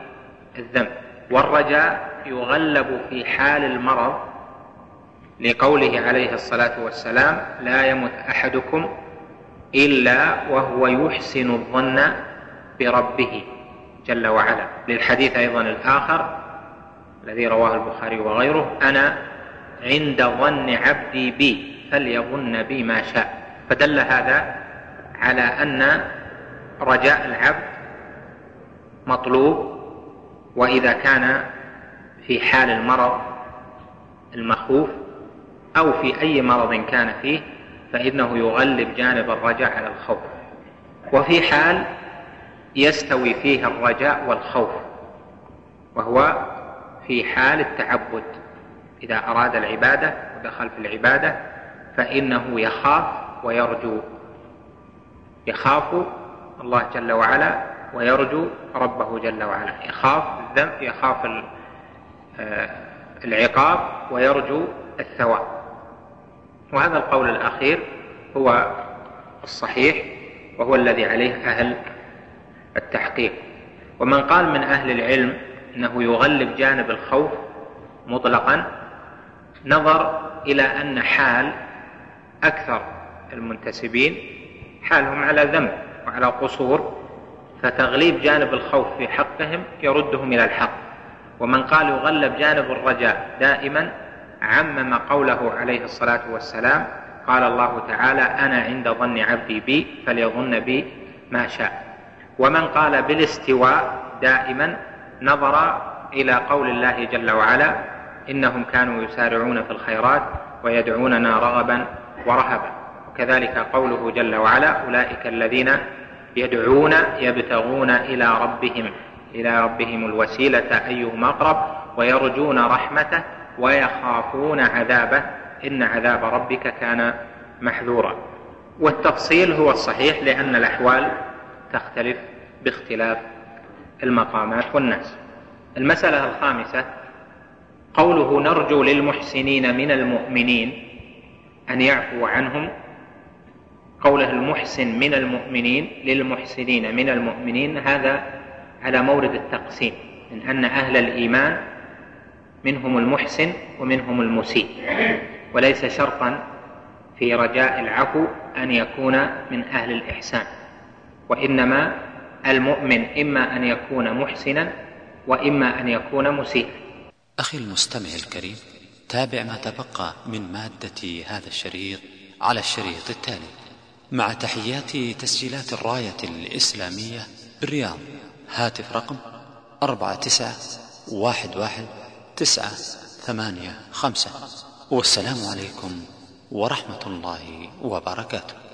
الذنب والرجاء يغلب في حال المرض لقوله عليه الصلاة والسلام لا يمت أحدكم إلا وهو يحسن الظن بربه جل وعلا. للحديث أيضا الآخر الذي رواه البخاري وغيره أنا عند ظن عبدي بي فليظن بي ما شاء. فدل هذا على أن رجاء العبد مطلوب وإذا كان في حال المرض المخوف أو في أي مرض كان فيه فإنه يغلب جانب الرجاء على الخوف. وفي حال يستوي فيها الرجاء والخوف وهو في حال التعبد. إذا أراد العبادة ودخل في العبادة فإنه يخاف ويرجو. يخاف الله جل وعلا ويرجو ربه جل وعلا. يخاف الذنب يخاف العقاب ويرجو الثواب. وهذا القول الأخير هو الصحيح وهو الذي عليه أهل التحقيق. ومن قال من أهل العلم أنه يغلب جانب الخوف مطلقا نظر إلى أن حال أكثر المنتسبين حالهم على ذنب وعلى قصور فتغليب جانب الخوف في حقهم يردهم إلى الحق. ومن قال يغلب جانب الرجاء دائما عمم قوله عليه الصلاة والسلام قال الله تعالى أنا عند ظن عبدي بي فليظن بي ما شاء. ومن قال بالاستواء دائما نظر إلى قول الله جل وعلا إنهم كانوا يسارعون في الخيرات ويدعوننا رغبا ورهبا. وكذلك قوله جل وعلا أولئك الذين يدعون يبتغون إلى ربهم إلى ربهم الوسيلة أيهم أقرب ويرجون رحمته ويخافون عذابه. إن عذاب ربك كان محذورا. والتفصيل هو الصحيح لأن الأحوال تختلف باختلاف المقامات والناس. المسألة الخامسة قوله نرجو للمحسنين من المؤمنين أن يعفو عنهم. قوله المحسن من المؤمنين للمحسنين من المؤمنين هذا على مورد التقسيم من أن أهل الإيمان منهم المحسن ومنهم المسيء. وليس شرطا في رجاء العفو أن يكون من أهل الإحسان وإنما المؤمن إما أن يكون محسنا وإما أن يكون مسيئا. أخي المستمع الكريم تابع ما تبقى من مادة هذا الشريط على الشريط التالي. مع تحيات تسجيلات الراية الإسلامية بالرياض هاتف رقم أربعة تسعة واحد واحد تسعة ثمانية خمسة. والسلام عليكم ورحمة الله وبركاته.